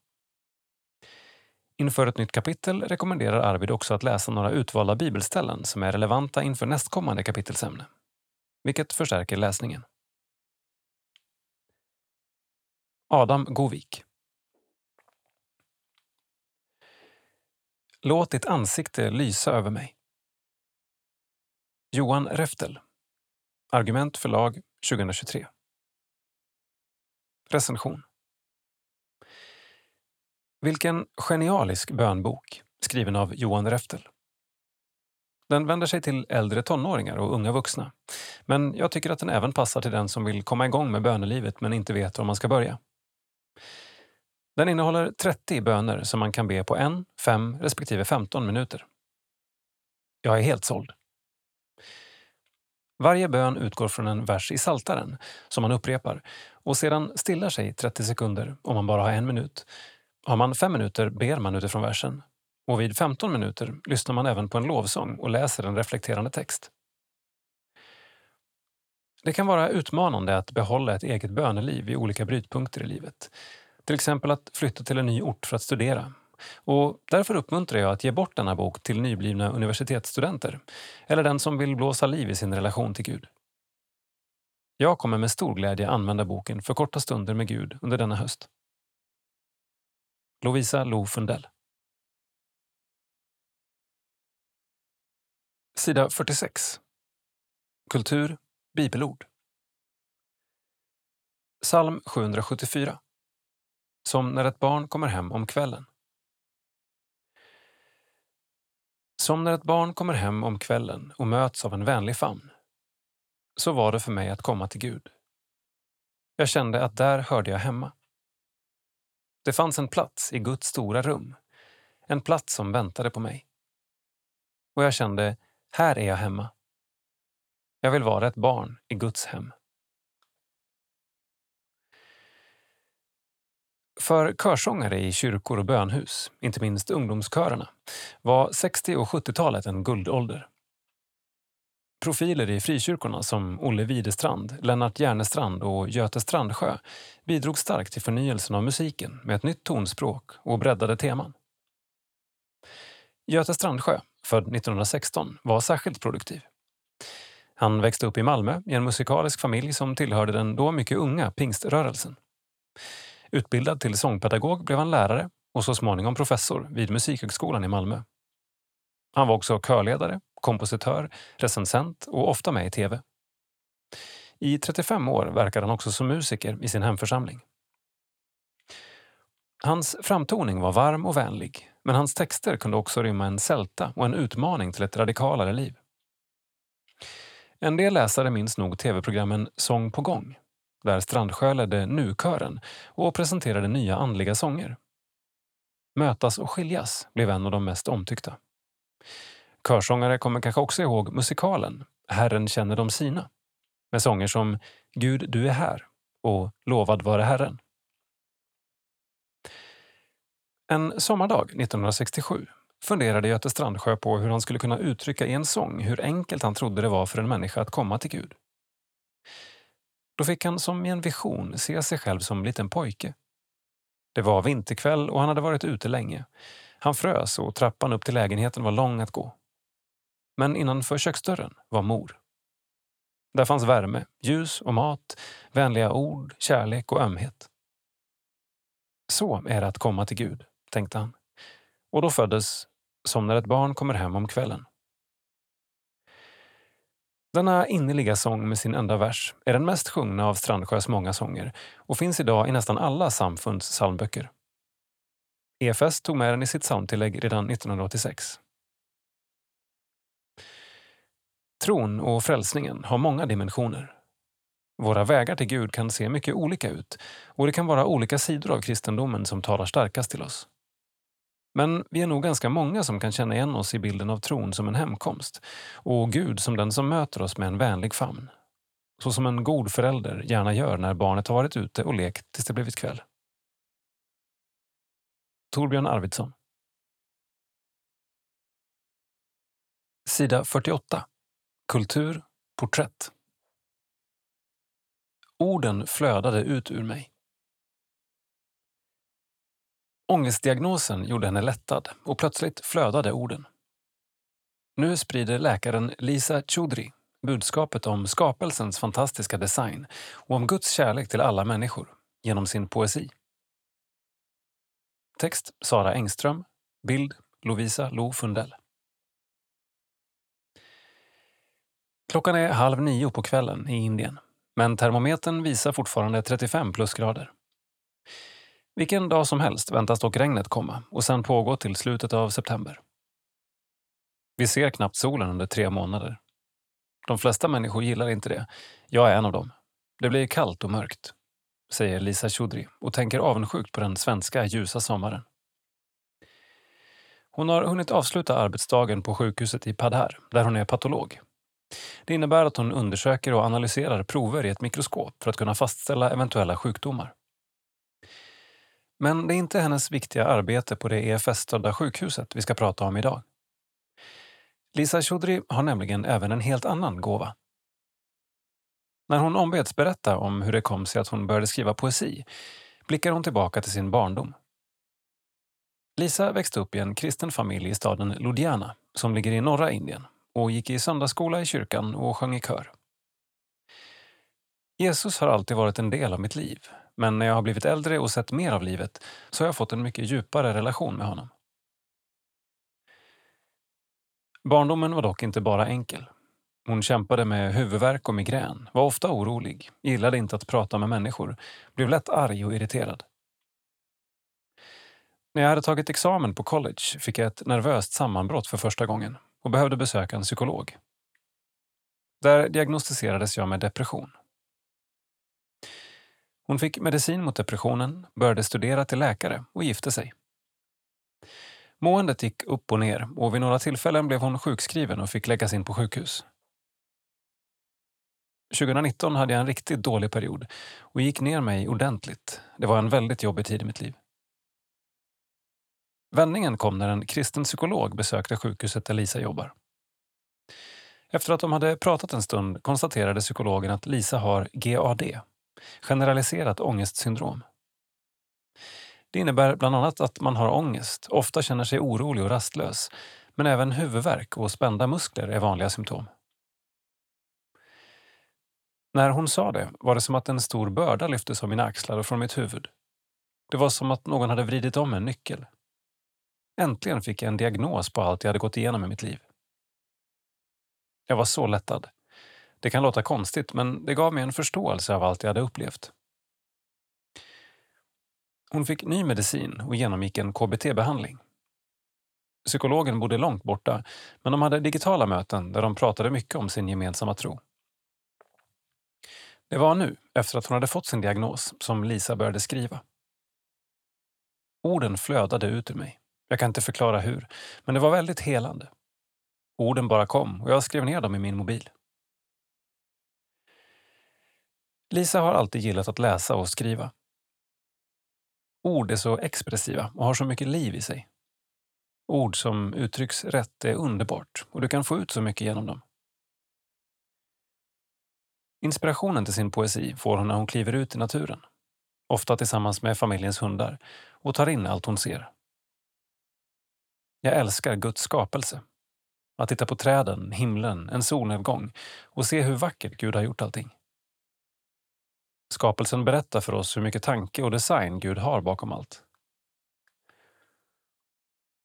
Inför ett nytt kapitel rekommenderar Arvid också att läsa några utvalda bibelställen som är relevanta inför nästkommande kapitelsämne, vilket förstärker läsningen. Adam Govik Låt ditt ansikte lysa över mig. Johan Reftel Argument förlag 2023 Recension Vilken genialisk bönbok, skriven av Johan Reftel. Den vänder sig till äldre tonåringar och unga vuxna. Men jag tycker att den även passar till den som vill komma igång med bönelivet men inte vet var man ska börja. Den innehåller 30 böner som man kan be på en, fem respektive 15 minuter. Jag är helt såld. Varje bön utgår från en vers i Saltaren som man upprepar och sedan stillar sig 30 sekunder om man bara har en minut. Har man fem minuter ber man utifrån versen och vid 15 minuter lyssnar man även på en lovsång och läser en reflekterande text. Det kan vara utmanande att behålla ett eget böneliv i olika brytpunkter i livet. Till exempel att flytta till en ny ort för att studera. Och därför uppmuntrar jag att ge bort denna bok till nyblivna universitetsstudenter eller den som vill blåsa liv i sin relation till Gud. Jag kommer med stor glädje använda boken för korta stunder med Gud under denna höst. Lovisa Lo Fundell Sida 46. Kultur, bibelord. Psalm 774. Som när ett barn kommer hem om kvällen. Som när ett barn kommer hem om kvällen och möts av en vänlig famn. Så var det för mig att komma till Gud. Jag kände att där hörde jag hemma. Det fanns en plats i Guds stora rum. En plats som väntade på mig. Och jag kände här är jag hemma. Jag vill vara ett barn i Guds hem. För körsångare i kyrkor och bönhus, inte minst ungdomskörerna, var 60 och 70-talet en guldålder. Profiler i frikyrkorna som Olle Widestrand, Lennart Järnestrand och Göte Strandsjö bidrog starkt till förnyelsen av musiken med ett nytt tonspråk och breddade teman. Göte Strandsjö född 1916, var särskilt produktiv. Han växte upp i Malmö i en musikalisk familj som tillhörde den då mycket unga pingströrelsen. Utbildad till sångpedagog blev han lärare och så småningom professor vid Musikhögskolan i Malmö. Han var också körledare, kompositör, recensent och ofta med i tv. I 35 år verkade han också som musiker i sin hemförsamling. Hans framtoning var varm och vänlig, men hans texter kunde också rymma en sälta och en utmaning till ett radikalare liv. En del läsare minns nog tv-programmen Sång på gång, där Strandsjö ledde Nu-kören och presenterade nya andliga sånger. Mötas och skiljas blev en av de mest omtyckta. Körsångare kommer kanske också ihåg musikalen Herren känner de sina med sånger som Gud, du är här och Lovad vare Herren. En sommardag 1967 funderade Göte Strandsjö på hur han skulle kunna uttrycka i en sång hur enkelt han trodde det var för en människa att komma till Gud. Då fick han som i en vision se sig själv som liten pojke. Det var vinterkväll och han hade varit ute länge. Han frös och trappan upp till lägenheten var lång att gå. Men innanför köksdörren var mor. Där fanns värme, ljus och mat, vänliga ord, kärlek och ömhet. Så är det att komma till Gud tänkte han. Och då föddes Som när ett barn kommer hem om kvällen. Denna innerliga sång med sin enda vers är den mest sjungna av Strandsjös många sånger och finns idag i nästan alla samfunds psalmböcker. EFS tog med den i sitt psalmtillägg redan 1986. Tron och frälsningen har många dimensioner. Våra vägar till Gud kan se mycket olika ut och det kan vara olika sidor av kristendomen som talar starkast till oss. Men vi är nog ganska många som kan känna igen oss i bilden av tron som en hemkomst och Gud som den som möter oss med en vänlig famn. Så som en god förälder gärna gör när barnet har varit ute och lekt tills det blivit kväll. Torbjörn Arvidsson Sida 48 Kultur, porträtt Orden flödade ut ur mig. Ångestdiagnosen gjorde henne lättad och plötsligt flödade orden. Nu sprider läkaren Lisa Chudri budskapet om skapelsens fantastiska design och om Guds kärlek till alla människor genom sin poesi. Text Sara Engström. Bild Lovisa Lo Fundell. Klockan är halv nio på kvällen i Indien, men termometern visar fortfarande 35 plusgrader. Vilken dag som helst väntas dock regnet komma och sen pågå till slutet av september. Vi ser knappt solen under tre månader. De flesta människor gillar inte det. Jag är en av dem. Det blir kallt och mörkt, säger Lisa Choudry och tänker avundsjukt på den svenska ljusa sommaren. Hon har hunnit avsluta arbetsdagen på sjukhuset i Padhar, där hon är patolog. Det innebär att hon undersöker och analyserar prover i ett mikroskop för att kunna fastställa eventuella sjukdomar. Men det är inte hennes viktiga arbete på det EFS-stödda sjukhuset vi ska prata om idag. Lisa Choudry har nämligen även en helt annan gåva. När hon ombeds berätta om hur det kom sig att hon började skriva poesi blickar hon tillbaka till sin barndom. Lisa växte upp i en kristen familj i staden Ludhiana som ligger i norra Indien och gick i söndagsskola i kyrkan och sjöng i kör. Jesus har alltid varit en del av mitt liv, men när jag har blivit äldre och sett mer av livet så har jag fått en mycket djupare relation med honom. Barndomen var dock inte bara enkel. Hon kämpade med huvudvärk och migrän, var ofta orolig, gillade inte att prata med människor, blev lätt arg och irriterad. När jag hade tagit examen på college fick jag ett nervöst sammanbrott för första gången och behövde besöka en psykolog. Där diagnostiserades jag med depression. Hon fick medicin mot depressionen, började studera till läkare och gifte sig. Måendet gick upp och ner och vid några tillfällen blev hon sjukskriven och fick läggas in på sjukhus. 2019 hade jag en riktigt dålig period och gick ner mig ordentligt. Det var en väldigt jobbig tid i mitt liv. Vändningen kom när en kristen psykolog besökte sjukhuset där Lisa jobbar. Efter att de hade pratat en stund konstaterade psykologen att Lisa har GAD, generaliserat ångestsyndrom. Det innebär bland annat att man har ångest, ofta känner sig orolig och rastlös, men även huvudvärk och spända muskler är vanliga symptom. När hon sa det var det som att en stor börda lyftes av mina axlar och från mitt huvud. Det var som att någon hade vridit om en nyckel. Äntligen fick jag en diagnos på allt jag hade gått igenom i mitt liv. Jag var så lättad. Det kan låta konstigt, men det gav mig en förståelse av allt jag hade upplevt. Hon fick ny medicin och genomgick en KBT-behandling. Psykologen bodde långt borta, men de hade digitala möten där de pratade mycket om sin gemensamma tro. Det var nu, efter att hon hade fått sin diagnos, som Lisa började skriva. Orden flödade ut ur mig. Jag kan inte förklara hur, men det var väldigt helande. Orden bara kom och jag skrev ner dem i min mobil. Lisa har alltid gillat att läsa och skriva. Ord är så expressiva och har så mycket liv i sig. Ord som uttrycks rätt är underbart och du kan få ut så mycket genom dem. Inspirationen till sin poesi får hon när hon kliver ut i naturen. Ofta tillsammans med familjens hundar och tar in allt hon ser. Jag älskar Guds skapelse. Att titta på träden, himlen, en solnedgång och se hur vackert Gud har gjort allting. Skapelsen berättar för oss hur mycket tanke och design Gud har bakom allt.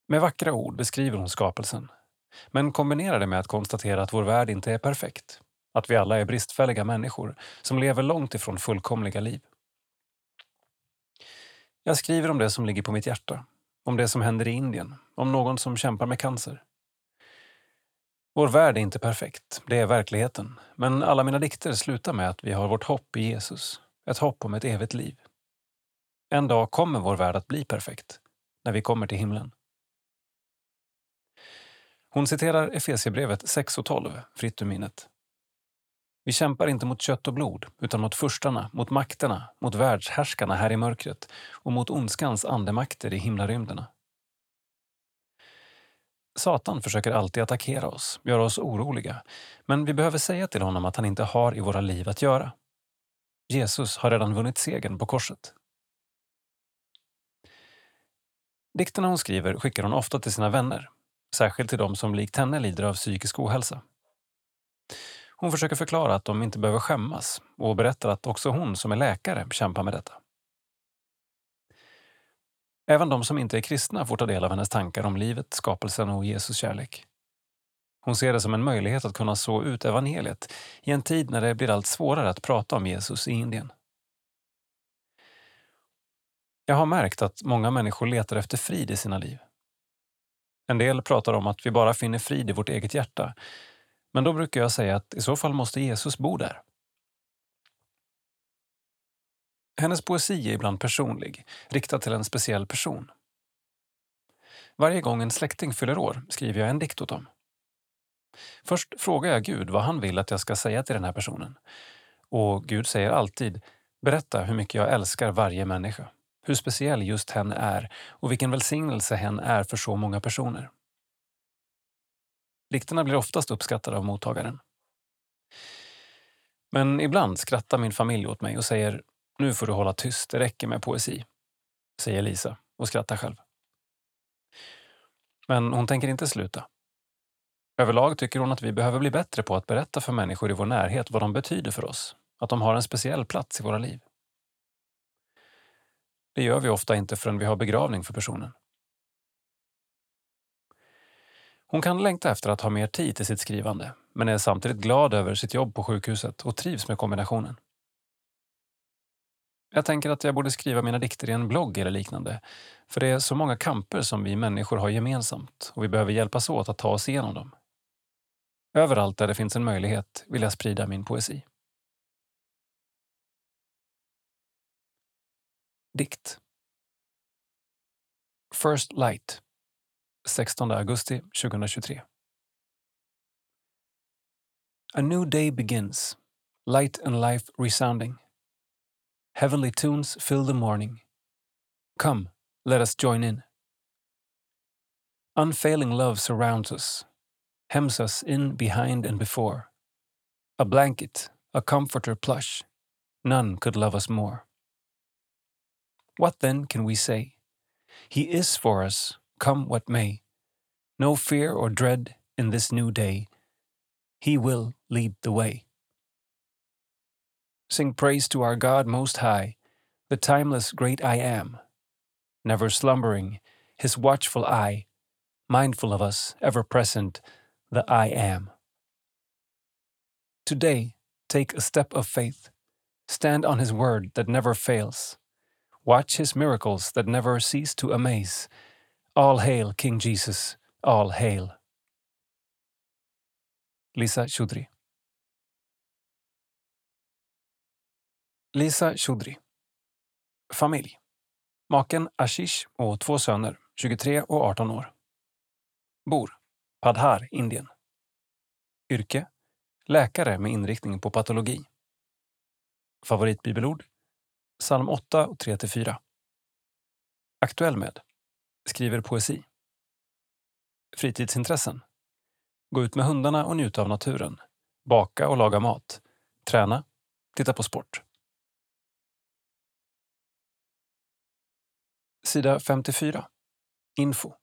Med vackra ord beskriver hon skapelsen, men kombinerar det med att konstatera att vår värld inte är perfekt. Att vi alla är bristfälliga människor som lever långt ifrån fullkomliga liv. Jag skriver om det som ligger på mitt hjärta, om det som händer i Indien, om någon som kämpar med cancer. Vår värld är inte perfekt, det är verkligheten. Men alla mina dikter slutar med att vi har vårt hopp i Jesus. Ett hopp om ett evigt liv. En dag kommer vår värld att bli perfekt, när vi kommer till himlen. Hon citerar Efesierbrevet 6 och 12, fritt ur minnet. Vi kämpar inte mot kött och blod, utan mot furstarna, mot makterna, mot världshärskarna här i mörkret och mot ondskans andemakter i himlarymderna. Satan försöker alltid attackera oss, göra oss oroliga, men vi behöver säga till honom att han inte har i våra liv att göra. Jesus har redan vunnit segern på korset. Dikterna hon skriver skickar hon ofta till sina vänner, särskilt till de som likt henne lider av psykisk ohälsa. Hon försöker förklara att de inte behöver skämmas och berättar att också hon som är läkare kämpar med detta. Även de som inte är kristna får ta del av hennes tankar om livet, skapelsen och Jesus kärlek. Hon ser det som en möjlighet att kunna så ut evangeliet i en tid när det blir allt svårare att prata om Jesus i Indien. Jag har märkt att många människor letar efter frid i sina liv. En del pratar om att vi bara finner frid i vårt eget hjärta. Men då brukar jag säga att i så fall måste Jesus bo där. Hennes poesi är ibland personlig, riktad till en speciell person. Varje gång en släkting fyller år skriver jag en dikt åt dem. Först frågar jag Gud vad han vill att jag ska säga till den här personen. Och Gud säger alltid Berätta hur mycket jag älskar varje människa, hur speciell just hen är och vilken välsignelse hen är för så många personer. Dikterna blir oftast uppskattade av mottagaren. Men ibland skrattar min familj åt mig och säger “Nu får du hålla tyst, det räcker med poesi”, säger Lisa och skrattar själv. Men hon tänker inte sluta. Överlag tycker hon att vi behöver bli bättre på att berätta för människor i vår närhet vad de betyder för oss, att de har en speciell plats i våra liv. Det gör vi ofta inte förrän vi har begravning för personen. Hon kan längta efter att ha mer tid till sitt skrivande, men är samtidigt glad över sitt jobb på sjukhuset och trivs med kombinationen. Jag tänker att jag borde skriva mina dikter i en blogg eller liknande, för det är så många kamper som vi människor har gemensamt och vi behöver hjälpas åt att ta oss igenom dem. Överallt där det finns en möjlighet vill jag sprida min poesi. Dikt First Light 16 augusti 2023 A new day begins, light and life resounding. Heavenly tunes fill the morning. Come, let us join in. Unfailing love surrounds us, hems us in behind and before. A blanket, a comforter plush, none could love us more. What then can we say? He is for us, come what may. No fear or dread in this new day. He will lead the way. Sing praise to our God Most High, the timeless great I Am, never slumbering, his watchful eye, mindful of us, ever present, the I Am. Today, take a step of faith. Stand on his word that never fails. Watch his miracles that never cease to amaze. All hail, King Jesus, all hail. Lisa Choudry Lisa Choudry Familj Maken Ashish och två söner, 23 och 18 år. Bor Padhar, Indien. Yrke Läkare med inriktning på patologi. Favoritbibelord Psalm 8 och 3-4. Aktuell med Skriver poesi. Fritidsintressen Gå ut med hundarna och njuta av naturen. Baka och laga mat. Träna. Titta på sport. Sida 54. Info.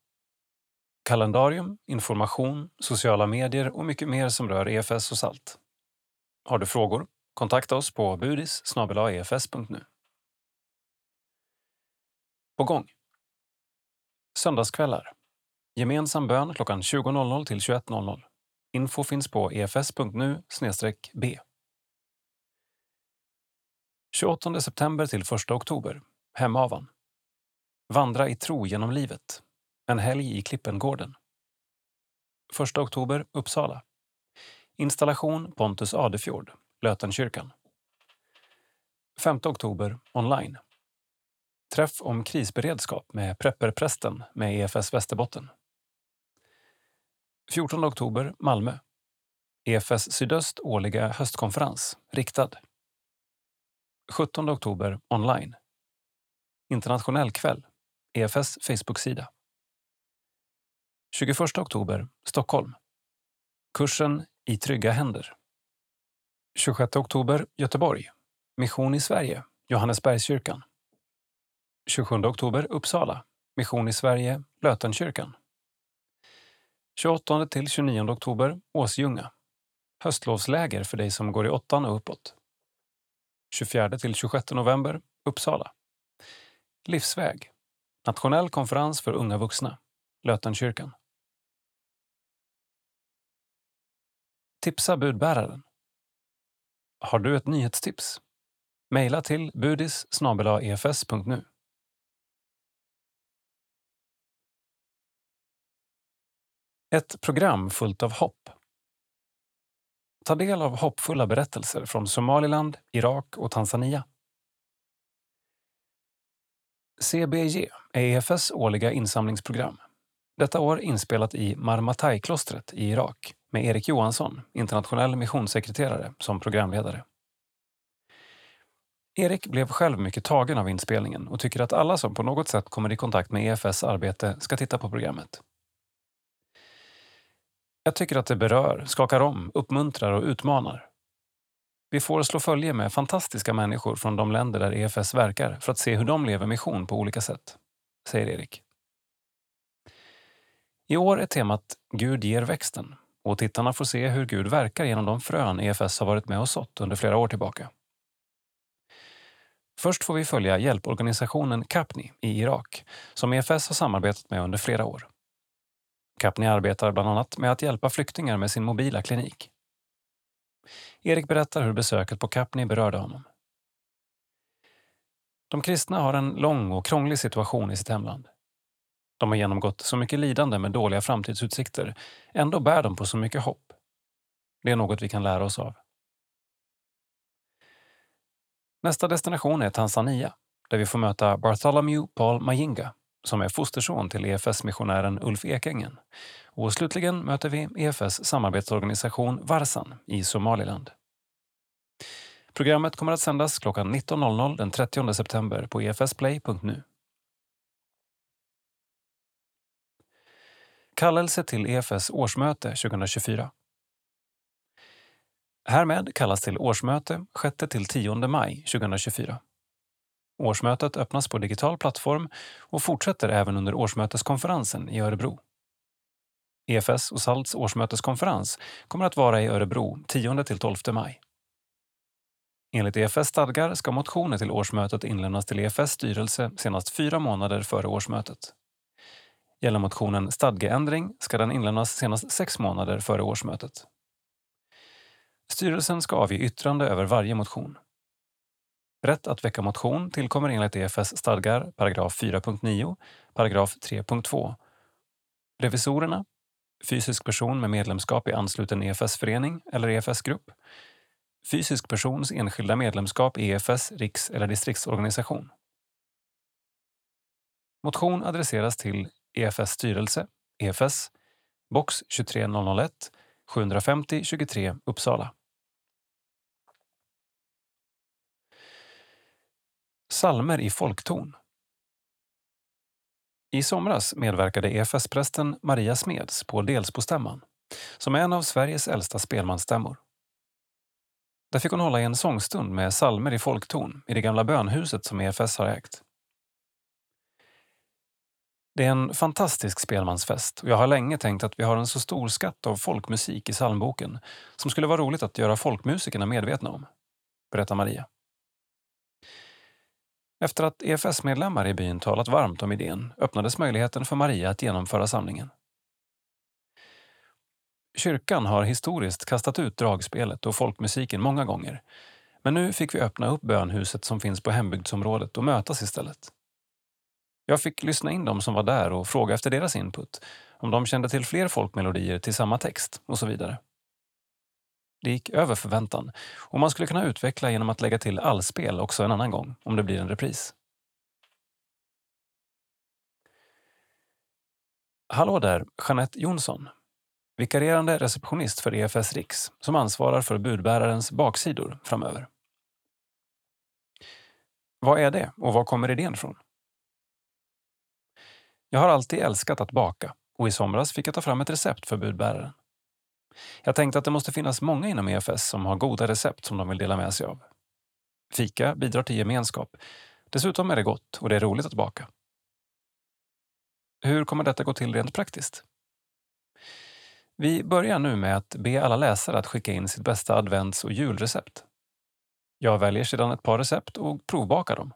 Kalendarium, information, sociala medier och mycket mer som rör EFS och SALT. Har du frågor? Kontakta oss på budis efs.nu. E på gång. Söndagskvällar. Gemensam bön klockan 20.00 till 21.00. Info finns på efs.nu b. 28 september till 1 oktober. Hemavan. Vandra i tro genom livet. En helg i Klippengården. 1 oktober, Uppsala. Installation Pontus Adefjord, Lötenkyrkan. 5 oktober, online. Träff om krisberedskap med Prepperprästen med EFS Västerbotten. 14 oktober, Malmö. EFS Sydöst årliga höstkonferens, riktad. 17 oktober, online. Internationell kväll, EFS Facebook-sida. 21 oktober, Stockholm. Kursen I trygga händer. 26 oktober, Göteborg. Mission i Sverige, Johannesbergskyrkan. 27 oktober, Uppsala. Mission i Sverige, Lötenkyrkan. 28 till 29 oktober, Åsljunga. Höstlovsläger för dig som går i åttan och uppåt. 24 till 26 november, Uppsala. Livsväg. Nationell konferens för unga vuxna, Lötenkyrkan. Tipsa budbäraren. Har du ett nyhetstips? Mejla till budis efs.nu. E ett program fullt av hopp. Ta del av hoppfulla berättelser från Somaliland, Irak och Tanzania. CBG är EFS årliga insamlingsprogram. Detta år inspelat i Marmatai-klostret i Irak med Erik Johansson, internationell missionssekreterare, som programledare. Erik blev själv mycket tagen av inspelningen och tycker att alla som på något sätt kommer i kontakt med EFS arbete ska titta på programmet. Jag tycker att det berör, skakar om, uppmuntrar och utmanar. Vi får slå följe med fantastiska människor från de länder där EFS verkar för att se hur de lever mission på olika sätt, säger Erik. I år är temat Gud ger växten och tittarna får se hur Gud verkar genom de frön EFS har varit med och sått under flera år tillbaka. Först får vi följa hjälporganisationen Capni i Irak som EFS har samarbetat med under flera år. Capni arbetar bland annat med att hjälpa flyktingar med sin mobila klinik. Erik berättar hur besöket på Kapni berörde honom. De kristna har en lång och krånglig situation i sitt hemland. De har genomgått så mycket lidande med dåliga framtidsutsikter. Ändå bär de på så mycket hopp. Det är något vi kan lära oss av. Nästa destination är Tanzania, där vi får möta Bartholomew Paul Mayinga som är fosterson till EFS-missionären Ulf Ekängen. Och slutligen möter vi EFS samarbetsorganisation Varsan i Somaliland. Programmet kommer att sändas klockan 19.00 den 30 september på efsplay.nu. Kallelse till EFS årsmöte 2024. Härmed kallas till årsmöte 6-10 maj 2024. Årsmötet öppnas på digital plattform och fortsätter även under årsmöteskonferensen i Örebro. EFS och SALTs årsmöteskonferens kommer att vara i Örebro 10-12 maj. Enligt EFS stadgar ska motioner till årsmötet inlämnas till EFS styrelse senast fyra månader före årsmötet. Gäller motionen stadgeändring ska den inlämnas senast sex månader före årsmötet. Styrelsen ska avge yttrande över varje motion. Rätt att väcka motion tillkommer enligt EFS stadgar paragraf 4.9, paragraf 3.2. Revisorerna, fysisk person med medlemskap i ansluten EFS-förening eller EFS-grupp, fysisk persons enskilda medlemskap i EFS, riks eller distriktsorganisation. Motion adresseras till EFS styrelse, EFS, box 23001 750 23 Uppsala. Salmer i folkton. I somras medverkade EFS-prästen Maria Smeds på Delsbostämman, som är en av Sveriges äldsta spelmansstämmor. Där fick hon hålla i en sångstund med salmer i folkton i det gamla bönhuset som EFS har ägt. Det är en fantastisk spelmansfest och jag har länge tänkt att vi har en så stor skatt av folkmusik i psalmboken som skulle vara roligt att göra folkmusikerna medvetna om, berättar Maria. Efter att EFS-medlemmar i byn talat varmt om idén öppnades möjligheten för Maria att genomföra samlingen. Kyrkan har historiskt kastat ut dragspelet och folkmusiken många gånger men nu fick vi öppna upp bönhuset som finns på hembygdsområdet och mötas istället. Jag fick lyssna in dem som var där och fråga efter deras input, om de kände till fler folkmelodier till samma text och så vidare. Det gick över förväntan och man skulle kunna utveckla genom att lägga till allspel också en annan gång om det blir en repris. Hallå där, Jeanette Jonsson. Vikarierande receptionist för EFS Riks som ansvarar för budbärarens baksidor framöver. Vad är det och var kommer idén från? Jag har alltid älskat att baka och i somras fick jag ta fram ett recept för budbäraren. Jag tänkte att det måste finnas många inom EFS som har goda recept som de vill dela med sig av. Fika bidrar till gemenskap. Dessutom är det gott och det är roligt att baka. Hur kommer detta gå till rent praktiskt? Vi börjar nu med att be alla läsare att skicka in sitt bästa advents och julrecept. Jag väljer sedan ett par recept och provbakar dem.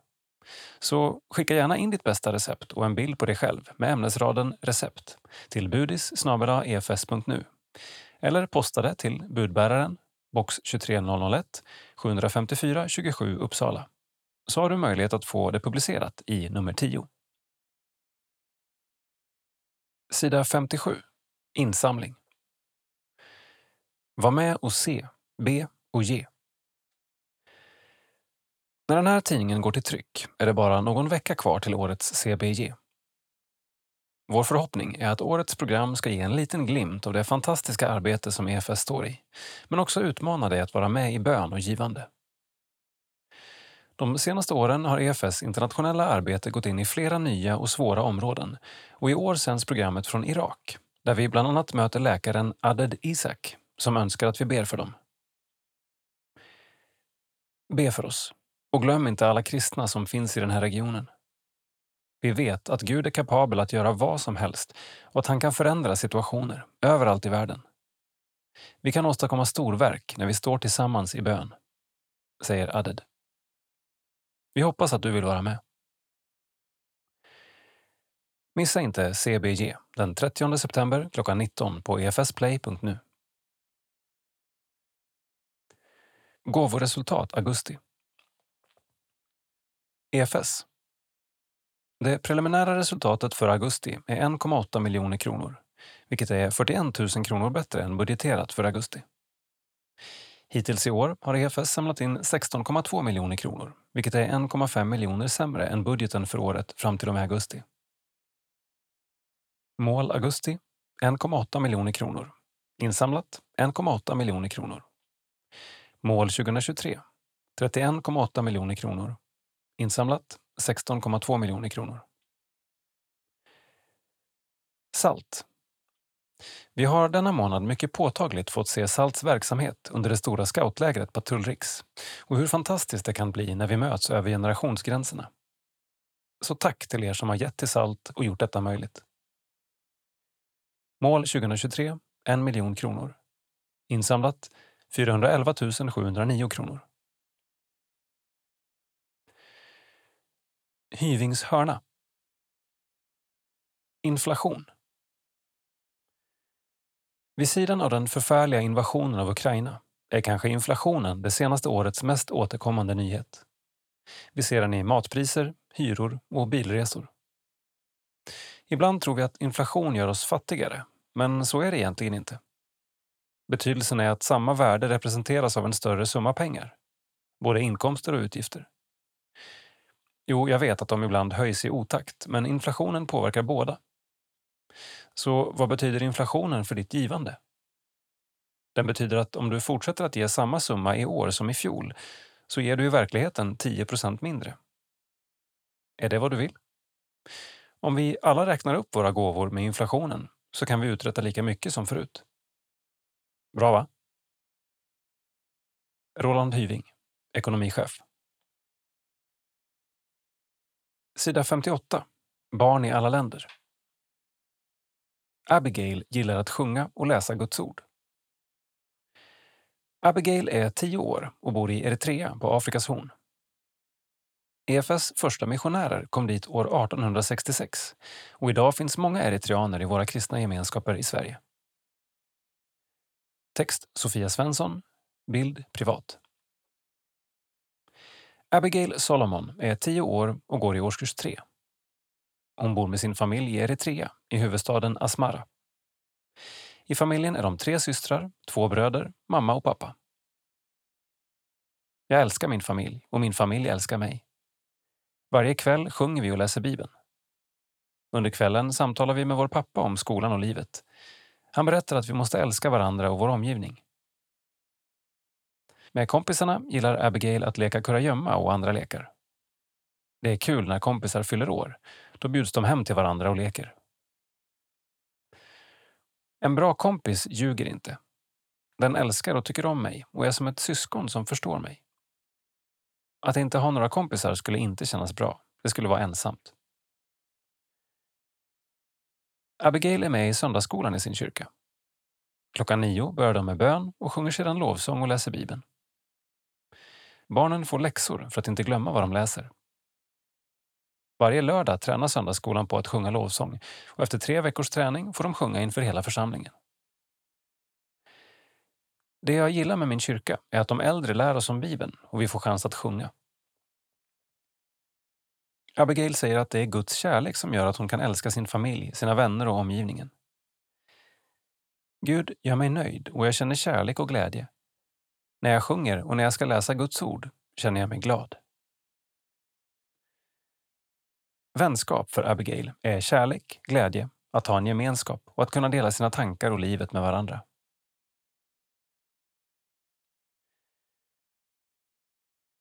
Så skicka gärna in ditt bästa recept och en bild på dig själv med ämnesraden recept till budis efs.nu eller posta det till budbäraren, box 23001 754 27 Uppsala. Så har du möjlighet att få det publicerat i nummer 10. Sida 57. Insamling. Var med och se, be och ge. När den här tidningen går till tryck är det bara någon vecka kvar till årets CBG. Vår förhoppning är att årets program ska ge en liten glimt av det fantastiska arbete som EFS står i, men också utmana dig att vara med i bön och givande. De senaste åren har EFS internationella arbete gått in i flera nya och svåra områden och i år sänds programmet från Irak, där vi bland annat möter läkaren Aded Isak som önskar att vi ber för dem. Be för oss och glöm inte alla kristna som finns i den här regionen. Vi vet att Gud är kapabel att göra vad som helst och att han kan förändra situationer överallt i världen. Vi kan åstadkomma storverk när vi står tillsammans i bön, säger Aded. Vi hoppas att du vill vara med. Missa inte CBG den 30 september klockan 19 på efsplay.nu. Gåvoresultat augusti. EFS. Det preliminära resultatet för augusti är 1,8 miljoner kronor, vilket är 41 000 kronor bättre än budgeterat för augusti. Hittills i år har EFS samlat in 16,2 miljoner kronor, vilket är 1,5 miljoner sämre än budgeten för året fram till och med augusti. Mål augusti 1,8 miljoner kronor. Insamlat 1,8 miljoner kronor. Mål 2023 31,8 miljoner kronor. Insamlat 16,2 miljoner kronor. Salt. Vi har denna månad mycket påtagligt fått se Salts verksamhet under det stora scoutlägret Patrullriks och hur fantastiskt det kan bli när vi möts över generationsgränserna. Så tack till er som har gett till Salt och gjort detta möjligt. Mål 2023 1 miljon kronor. Insamlat 411 709 kronor. Hyvings hörna. Inflation. Vid sidan av den förfärliga invasionen av Ukraina är kanske inflationen det senaste årets mest återkommande nyhet. Vi ser den i matpriser, hyror och bilresor. Ibland tror vi att inflation gör oss fattigare, men så är det egentligen inte. Betydelsen är att samma värde representeras av en större summa pengar, både inkomster och utgifter. Jo, jag vet att de ibland höjs i otakt, men inflationen påverkar båda. Så vad betyder inflationen för ditt givande? Den betyder att om du fortsätter att ge samma summa i år som i fjol så ger du i verkligheten 10% mindre. Är det vad du vill? Om vi alla räknar upp våra gåvor med inflationen så kan vi uträtta lika mycket som förut. Bra va? Roland Hyving, ekonomichef. Sida 58. Barn i alla länder. Abigail gillar att sjunga och läsa Guds ord. Abigail är tio år och bor i Eritrea på Afrikas horn. EFS första missionärer kom dit år 1866 och idag finns många eritreaner i våra kristna gemenskaper i Sverige. Text Sofia Svensson. Bild privat. Abigail Solomon är tio år och går i årskurs tre. Hon bor med sin familj i Eritrea, i huvudstaden Asmara. I familjen är de tre systrar, två bröder, mamma och pappa. Jag älskar min familj och min familj älskar mig. Varje kväll sjunger vi och läser Bibeln. Under kvällen samtalar vi med vår pappa om skolan och livet. Han berättar att vi måste älska varandra och vår omgivning. Med kompisarna gillar Abigail att leka kurragömma och andra lekar. Det är kul när kompisar fyller år. Då bjuds de hem till varandra och leker. En bra kompis ljuger inte. Den älskar och tycker om mig och är som ett syskon som förstår mig. Att inte ha några kompisar skulle inte kännas bra. Det skulle vara ensamt. Abigail är med i söndagsskolan i sin kyrka. Klockan nio börjar de med bön och sjunger sedan lovsång och läser Bibeln. Barnen får läxor för att inte glömma vad de läser. Varje lördag tränar söndagsskolan på att sjunga lovsång och efter tre veckors träning får de sjunga inför hela församlingen. Det jag gillar med min kyrka är att de äldre lär oss om Bibeln och vi får chans att sjunga. Abigail säger att det är Guds kärlek som gör att hon kan älska sin familj, sina vänner och omgivningen. Gud gör mig nöjd och jag känner kärlek och glädje. När jag sjunger och när jag ska läsa Guds ord känner jag mig glad. Vänskap för Abigail är kärlek, glädje, att ha en gemenskap och att kunna dela sina tankar och livet med varandra.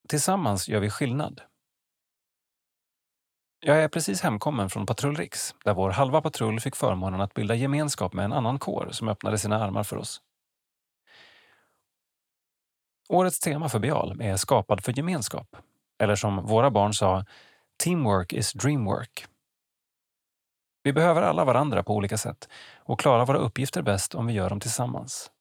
Tillsammans gör vi skillnad. Jag är precis hemkommen från Patrull Riks, där vår halva patrull fick förmånen att bilda gemenskap med en annan kår som öppnade sina armar för oss. Årets tema för Bial är Skapad för gemenskap, eller som våra barn sa, Teamwork is dreamwork. Vi behöver alla varandra på olika sätt och klarar våra uppgifter bäst om vi gör dem tillsammans.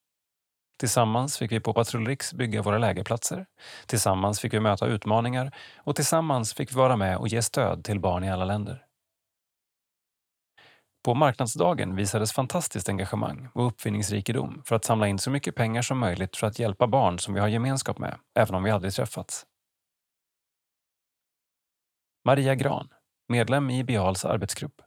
Tillsammans fick vi på Patrull Riks bygga våra lägerplatser. Tillsammans fick vi möta utmaningar och tillsammans fick vi vara med och ge stöd till barn i alla länder. På marknadsdagen visades fantastiskt engagemang och uppfinningsrikedom för att samla in så mycket pengar som möjligt för att hjälpa barn som vi har gemenskap med, även om vi aldrig träffats. Maria Gran, medlem i Bials arbetsgrupp.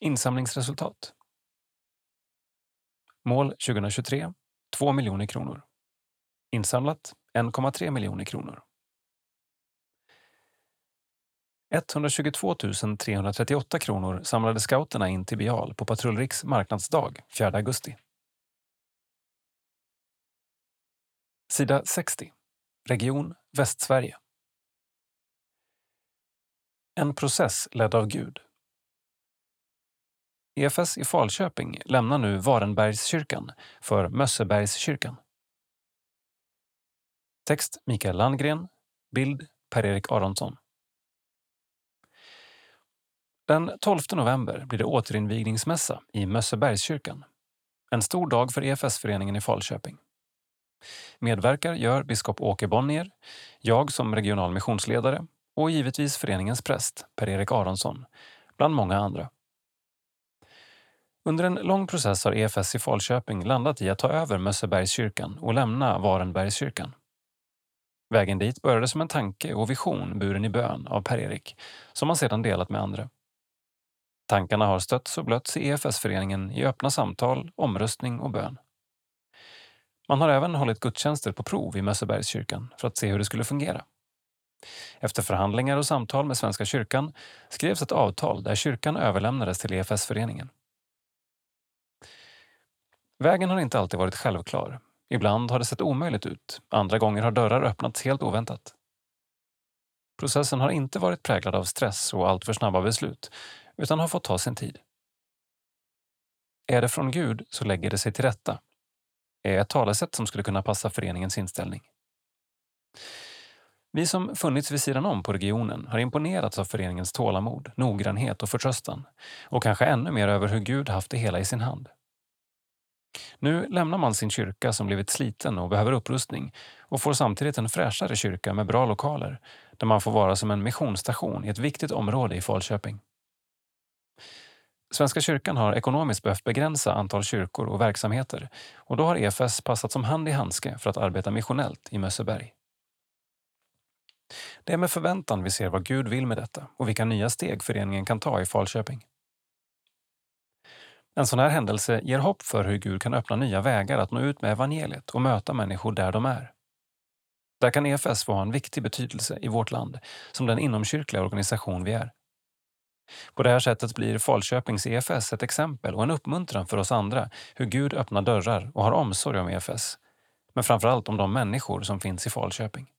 Insamlingsresultat. Mål 2023 2 miljoner kronor. Insamlat 1,3 miljoner kronor. 122 338 kronor samlade scouterna in till Bial på Patrullriks marknadsdag 4 augusti. Sida 60. Region Västsverige. En process ledd av Gud. EFS i Falköping lämnar nu Varenbergskyrkan för Mössebergskyrkan. Text Mikael Landgren. Bild Per-Erik Aronsson. Den 12 november blir det återinvigningsmässa i Mössebergskyrkan. En stor dag för EFS-föreningen i Falköping. Medverkar gör biskop Åke Bonnier, jag som regional missionsledare och givetvis föreningens präst Per-Erik Aronsson, bland många andra. Under en lång process har EFS i Falköping landat i att ta över Mössebergskyrkan och lämna Varenbergskyrkan. Vägen dit började som en tanke och vision buren i bön av Per-Erik, som han sedan delat med andra. Tankarna har stötts och blötts i EFS-föreningen i öppna samtal, omröstning och bön. Man har även hållit gudstjänster på prov i Mössebergskyrkan för att se hur det skulle fungera. Efter förhandlingar och samtal med Svenska kyrkan skrevs ett avtal där kyrkan överlämnades till EFS-föreningen. Vägen har inte alltid varit självklar. Ibland har det sett omöjligt ut, andra gånger har dörrar öppnats helt oväntat. Processen har inte varit präglad av stress och alltför snabba beslut, utan har fått ta sin tid. Är det från Gud så lägger det sig till rätta, är ett talesätt som skulle kunna passa föreningens inställning. Vi som funnits vid sidan om på regionen har imponerats av föreningens tålamod, noggrannhet och förtröstan och kanske ännu mer över hur Gud haft det hela i sin hand. Nu lämnar man sin kyrka som blivit sliten och behöver upprustning och får samtidigt en fräschare kyrka med bra lokaler där man får vara som en missionsstation i ett viktigt område i Falköping. Svenska kyrkan har ekonomiskt behövt begränsa antal kyrkor och verksamheter och då har EFS passat som hand i handske för att arbeta missionellt i Mösseberg. Det är med förväntan vi ser vad Gud vill med detta och vilka nya steg föreningen kan ta i Falköping. En sån här händelse ger hopp för hur Gud kan öppna nya vägar att nå ut med evangeliet och möta människor där de är. Där kan EFS få ha en viktig betydelse i vårt land som den inomkyrkliga organisation vi är. På det här sättet blir Falköpings EFS ett exempel och en uppmuntran för oss andra hur Gud öppnar dörrar och har omsorg om EFS, men framförallt om de människor som finns i Falköping.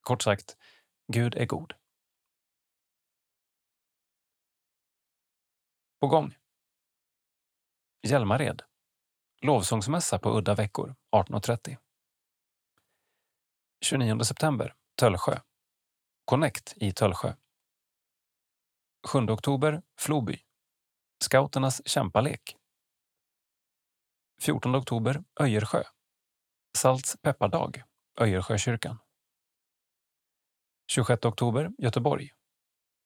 Kort sagt, Gud är god. På gång. Hjälmared. Lovsångsmässa på udda veckor 18.30. 29 september, Töllsjö. Connect i Töllsjö. 7 oktober, Floby. Scouternas kämpalek. 14 oktober, Öjersjö. Salts peppardag, Öjersjökyrkan. 26 oktober, Göteborg.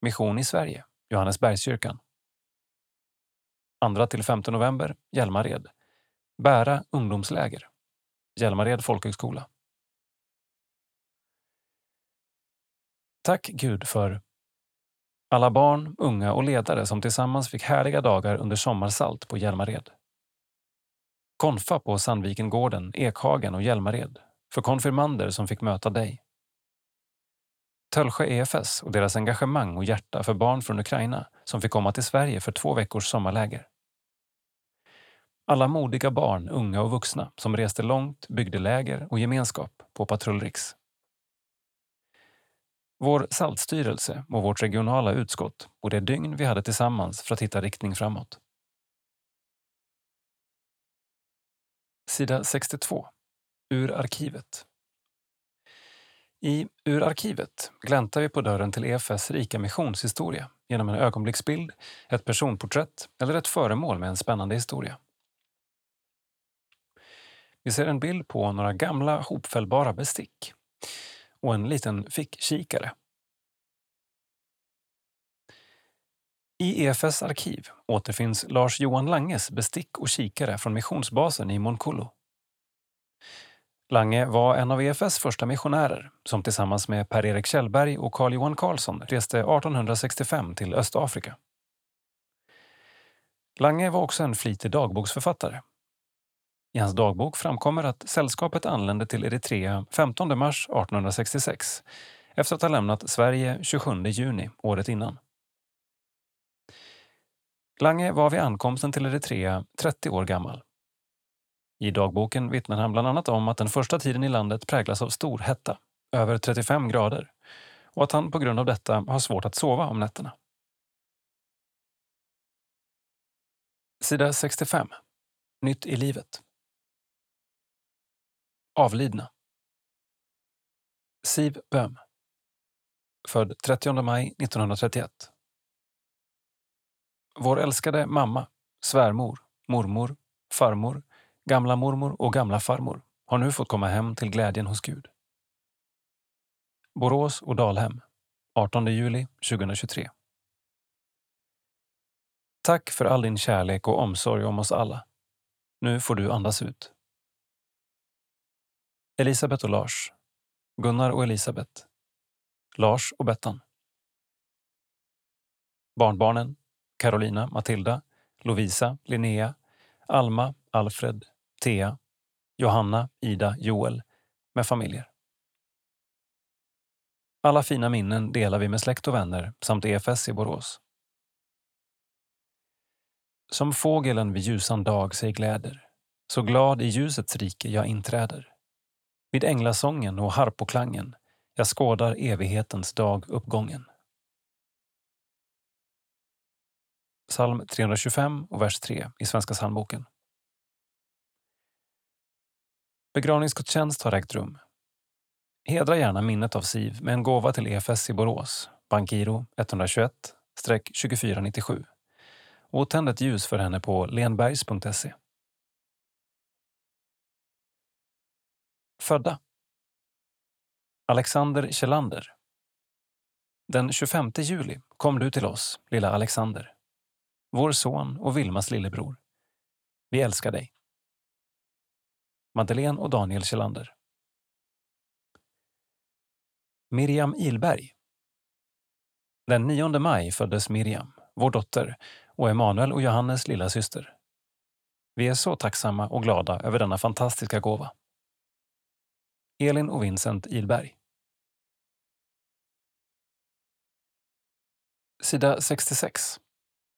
Mission i Sverige, Johannesbergskyrkan. 2 till 5 november, Hjälmared. Bära ungdomsläger. Hjälmared folkhögskola. Tack Gud för alla barn, unga och ledare som tillsammans fick härliga dagar under sommarsalt på Hjälmared. Konfa på Sandvikengården, Ekhagen och Hjälmared för konfirmander som fick möta dig. Tölsjö EFS och deras engagemang och hjärta för barn från Ukraina som fick komma till Sverige för två veckors sommarläger. Alla modiga barn, unga och vuxna som reste långt, byggde läger och gemenskap på Patrull Riks. Vår saltstyrelse och vårt regionala utskott och det dygn vi hade tillsammans för att hitta riktning framåt. Sida 62. Ur arkivet. I Ur arkivet gläntar vi på dörren till EFS rika missionshistoria genom en ögonblicksbild, ett personporträtt eller ett föremål med en spännande historia. Vi ser en bild på några gamla hopfällbara bestick och en liten fickkikare. I EFS arkiv återfinns Lars Johan Langes bestick och kikare från missionsbasen i Monkullo. Lange var en av EFS första missionärer som tillsammans med Per-Erik Kjellberg och Carl Johan Carlsson reste 1865 till Östafrika. Lange var också en flitig dagboksförfattare. I hans dagbok framkommer att sällskapet anlände till Eritrea 15 mars 1866 efter att ha lämnat Sverige 27 juni året innan. Lange var vid ankomsten till Eritrea 30 år gammal. I dagboken vittnar han bland annat om att den första tiden i landet präglas av stor hetta, över 35 grader, och att han på grund av detta har svårt att sova om nätterna. Sida 65. Nytt i livet. Avlidna. Siv Böhm. Född 30 maj 1931. Vår älskade mamma, svärmor, mormor, farmor, gamla mormor och gamla farmor har nu fått komma hem till glädjen hos Gud. Borås och Dalhem, 18 juli 2023. Tack för all din kärlek och omsorg om oss alla. Nu får du andas ut. Elisabet och Lars. Gunnar och Elisabet. Lars och Bettan. Barnbarnen Carolina, Matilda, Lovisa, Linnea, Alma, Alfred, Thea, Johanna, Ida, Joel med familjer. Alla fina minnen delar vi med släkt och vänner samt EFS i Borås. Som fågelen vid ljusan dag sig gläder, så glad i ljusets rike jag inträder. Vid änglasången och harpoklangen jag skådar evighetens dag uppgången. Psalm 325 och vers 3 i Svenska psalmboken. Begravningsgudstjänst har ägt rum. Hedra gärna minnet av Siv med en gåva till EFS i Borås, bankgiro 121-2497 och tänd ett ljus för henne på lenbergs.se. Födda Alexander Kjellander Den 25 juli kom du till oss, lilla Alexander vår son och Vilmas lillebror. Vi älskar dig. Madeleine och Daniel Kjellander. Miriam Ilberg. Den 9 maj föddes Miriam, vår dotter, och Emanuel och Johannes lilla syster. Vi är så tacksamma och glada över denna fantastiska gåva. Elin och Vincent Ilberg. Sida 66.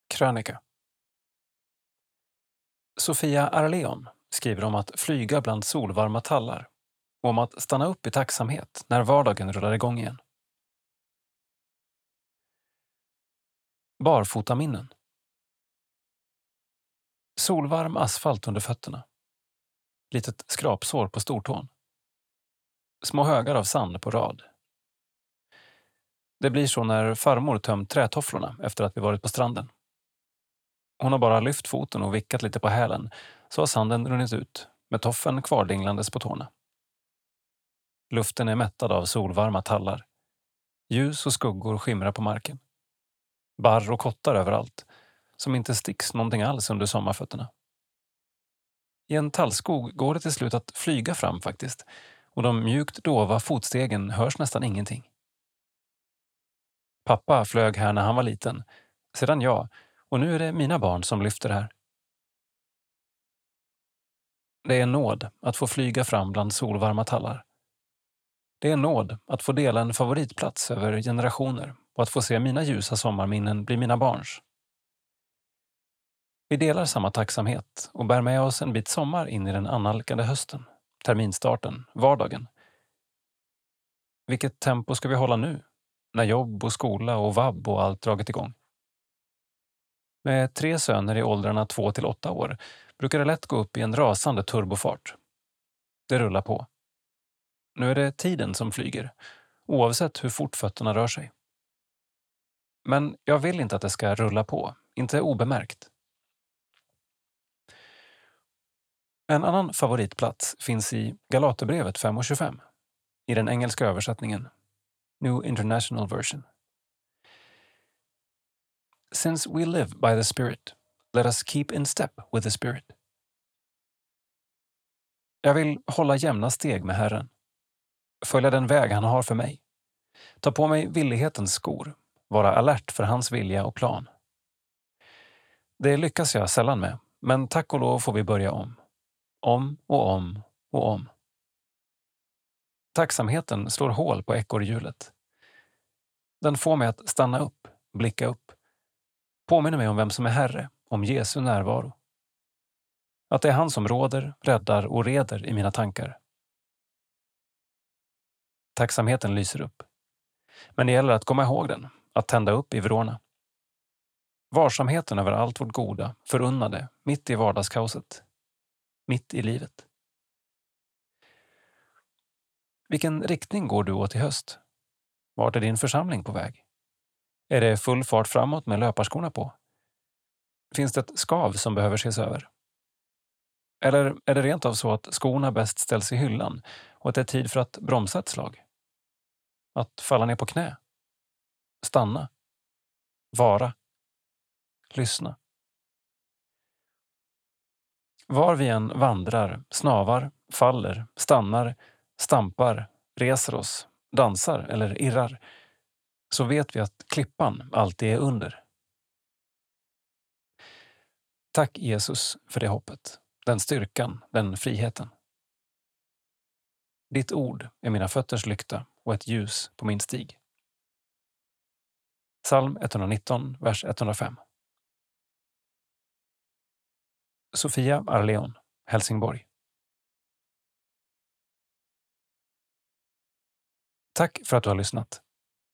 Krönika. Sofia Arleon skriver om att flyga bland solvarma tallar och om att stanna upp i tacksamhet när vardagen rullar igång igen. Barfotaminnen. Solvarm asfalt under fötterna. Litet skrapsår på stortån. Små högar av sand på rad. Det blir så när farmor tömt trätofflorna efter att vi varit på stranden. Hon har bara lyft foten och vickat lite på hälen så har sanden runnit ut med toffen kvardinglandes på tårna. Luften är mättad av solvarma tallar. Ljus och skuggor skimrar på marken. Barr och kottar överallt, som inte sticks någonting alls under sommarfötterna. I en tallskog går det till slut att flyga fram faktiskt och de mjukt dova fotstegen hörs nästan ingenting. Pappa flög här när han var liten, sedan jag, och nu är det mina barn som lyfter här. Det är en nåd att få flyga fram bland solvarma tallar. Det är en nåd att få dela en favoritplats över generationer och att få se mina ljusa sommarminnen bli mina barns. Vi delar samma tacksamhet och bär med oss en bit sommar in i den annalkande hösten, terminstarten, vardagen. Vilket tempo ska vi hålla nu, när jobb och skola och vab och allt dragit igång? Med tre söner i åldrarna två till åtta år brukar det lätt gå upp i en rasande turbofart. Det rullar på. Nu är det tiden som flyger, oavsett hur fort fötterna rör sig. Men jag vill inte att det ska rulla på, inte obemärkt. En annan favoritplats finns i Galaterbrevet 5.25 i den engelska översättningen, New International Version. Since we live by the Spirit, let us keep in step with the Spirit. Jag vill hålla jämna steg med Herren, följa den väg han har för mig, ta på mig villighetens skor, vara alert för hans vilja och plan. Det lyckas jag sällan med, men tack och lov får vi börja om. Om och om och om. Tacksamheten slår hål på ekorrhjulet. Den får mig att stanna upp, blicka upp. Påminner mig om vem som är Herre, om Jesu närvaro. Att det är han som råder, räddar och reder i mina tankar. Tacksamheten lyser upp. Men det gäller att komma ihåg den, att tända upp i vrårna. Varsamheten över allt vårt goda, förunnade, mitt i vardagskaoset mitt i livet. Vilken riktning går du åt i höst? Vart är din församling på väg? Är det full fart framåt med löparskorna på? Finns det ett skav som behöver ses över? Eller är det rent av så att skorna bäst ställs i hyllan och att det är tid för att bromsa ett slag? Att falla ner på knä? Stanna? Vara? Lyssna? Var vi än vandrar, snavar, faller, stannar, stampar, reser oss, dansar eller irrar, så vet vi att klippan alltid är under. Tack Jesus för det hoppet, den styrkan, den friheten. Ditt ord är mina fötters lykta och ett ljus på min stig. Psalm 119, vers 105. Sofia Arleon, Helsingborg. Tack för att du har lyssnat.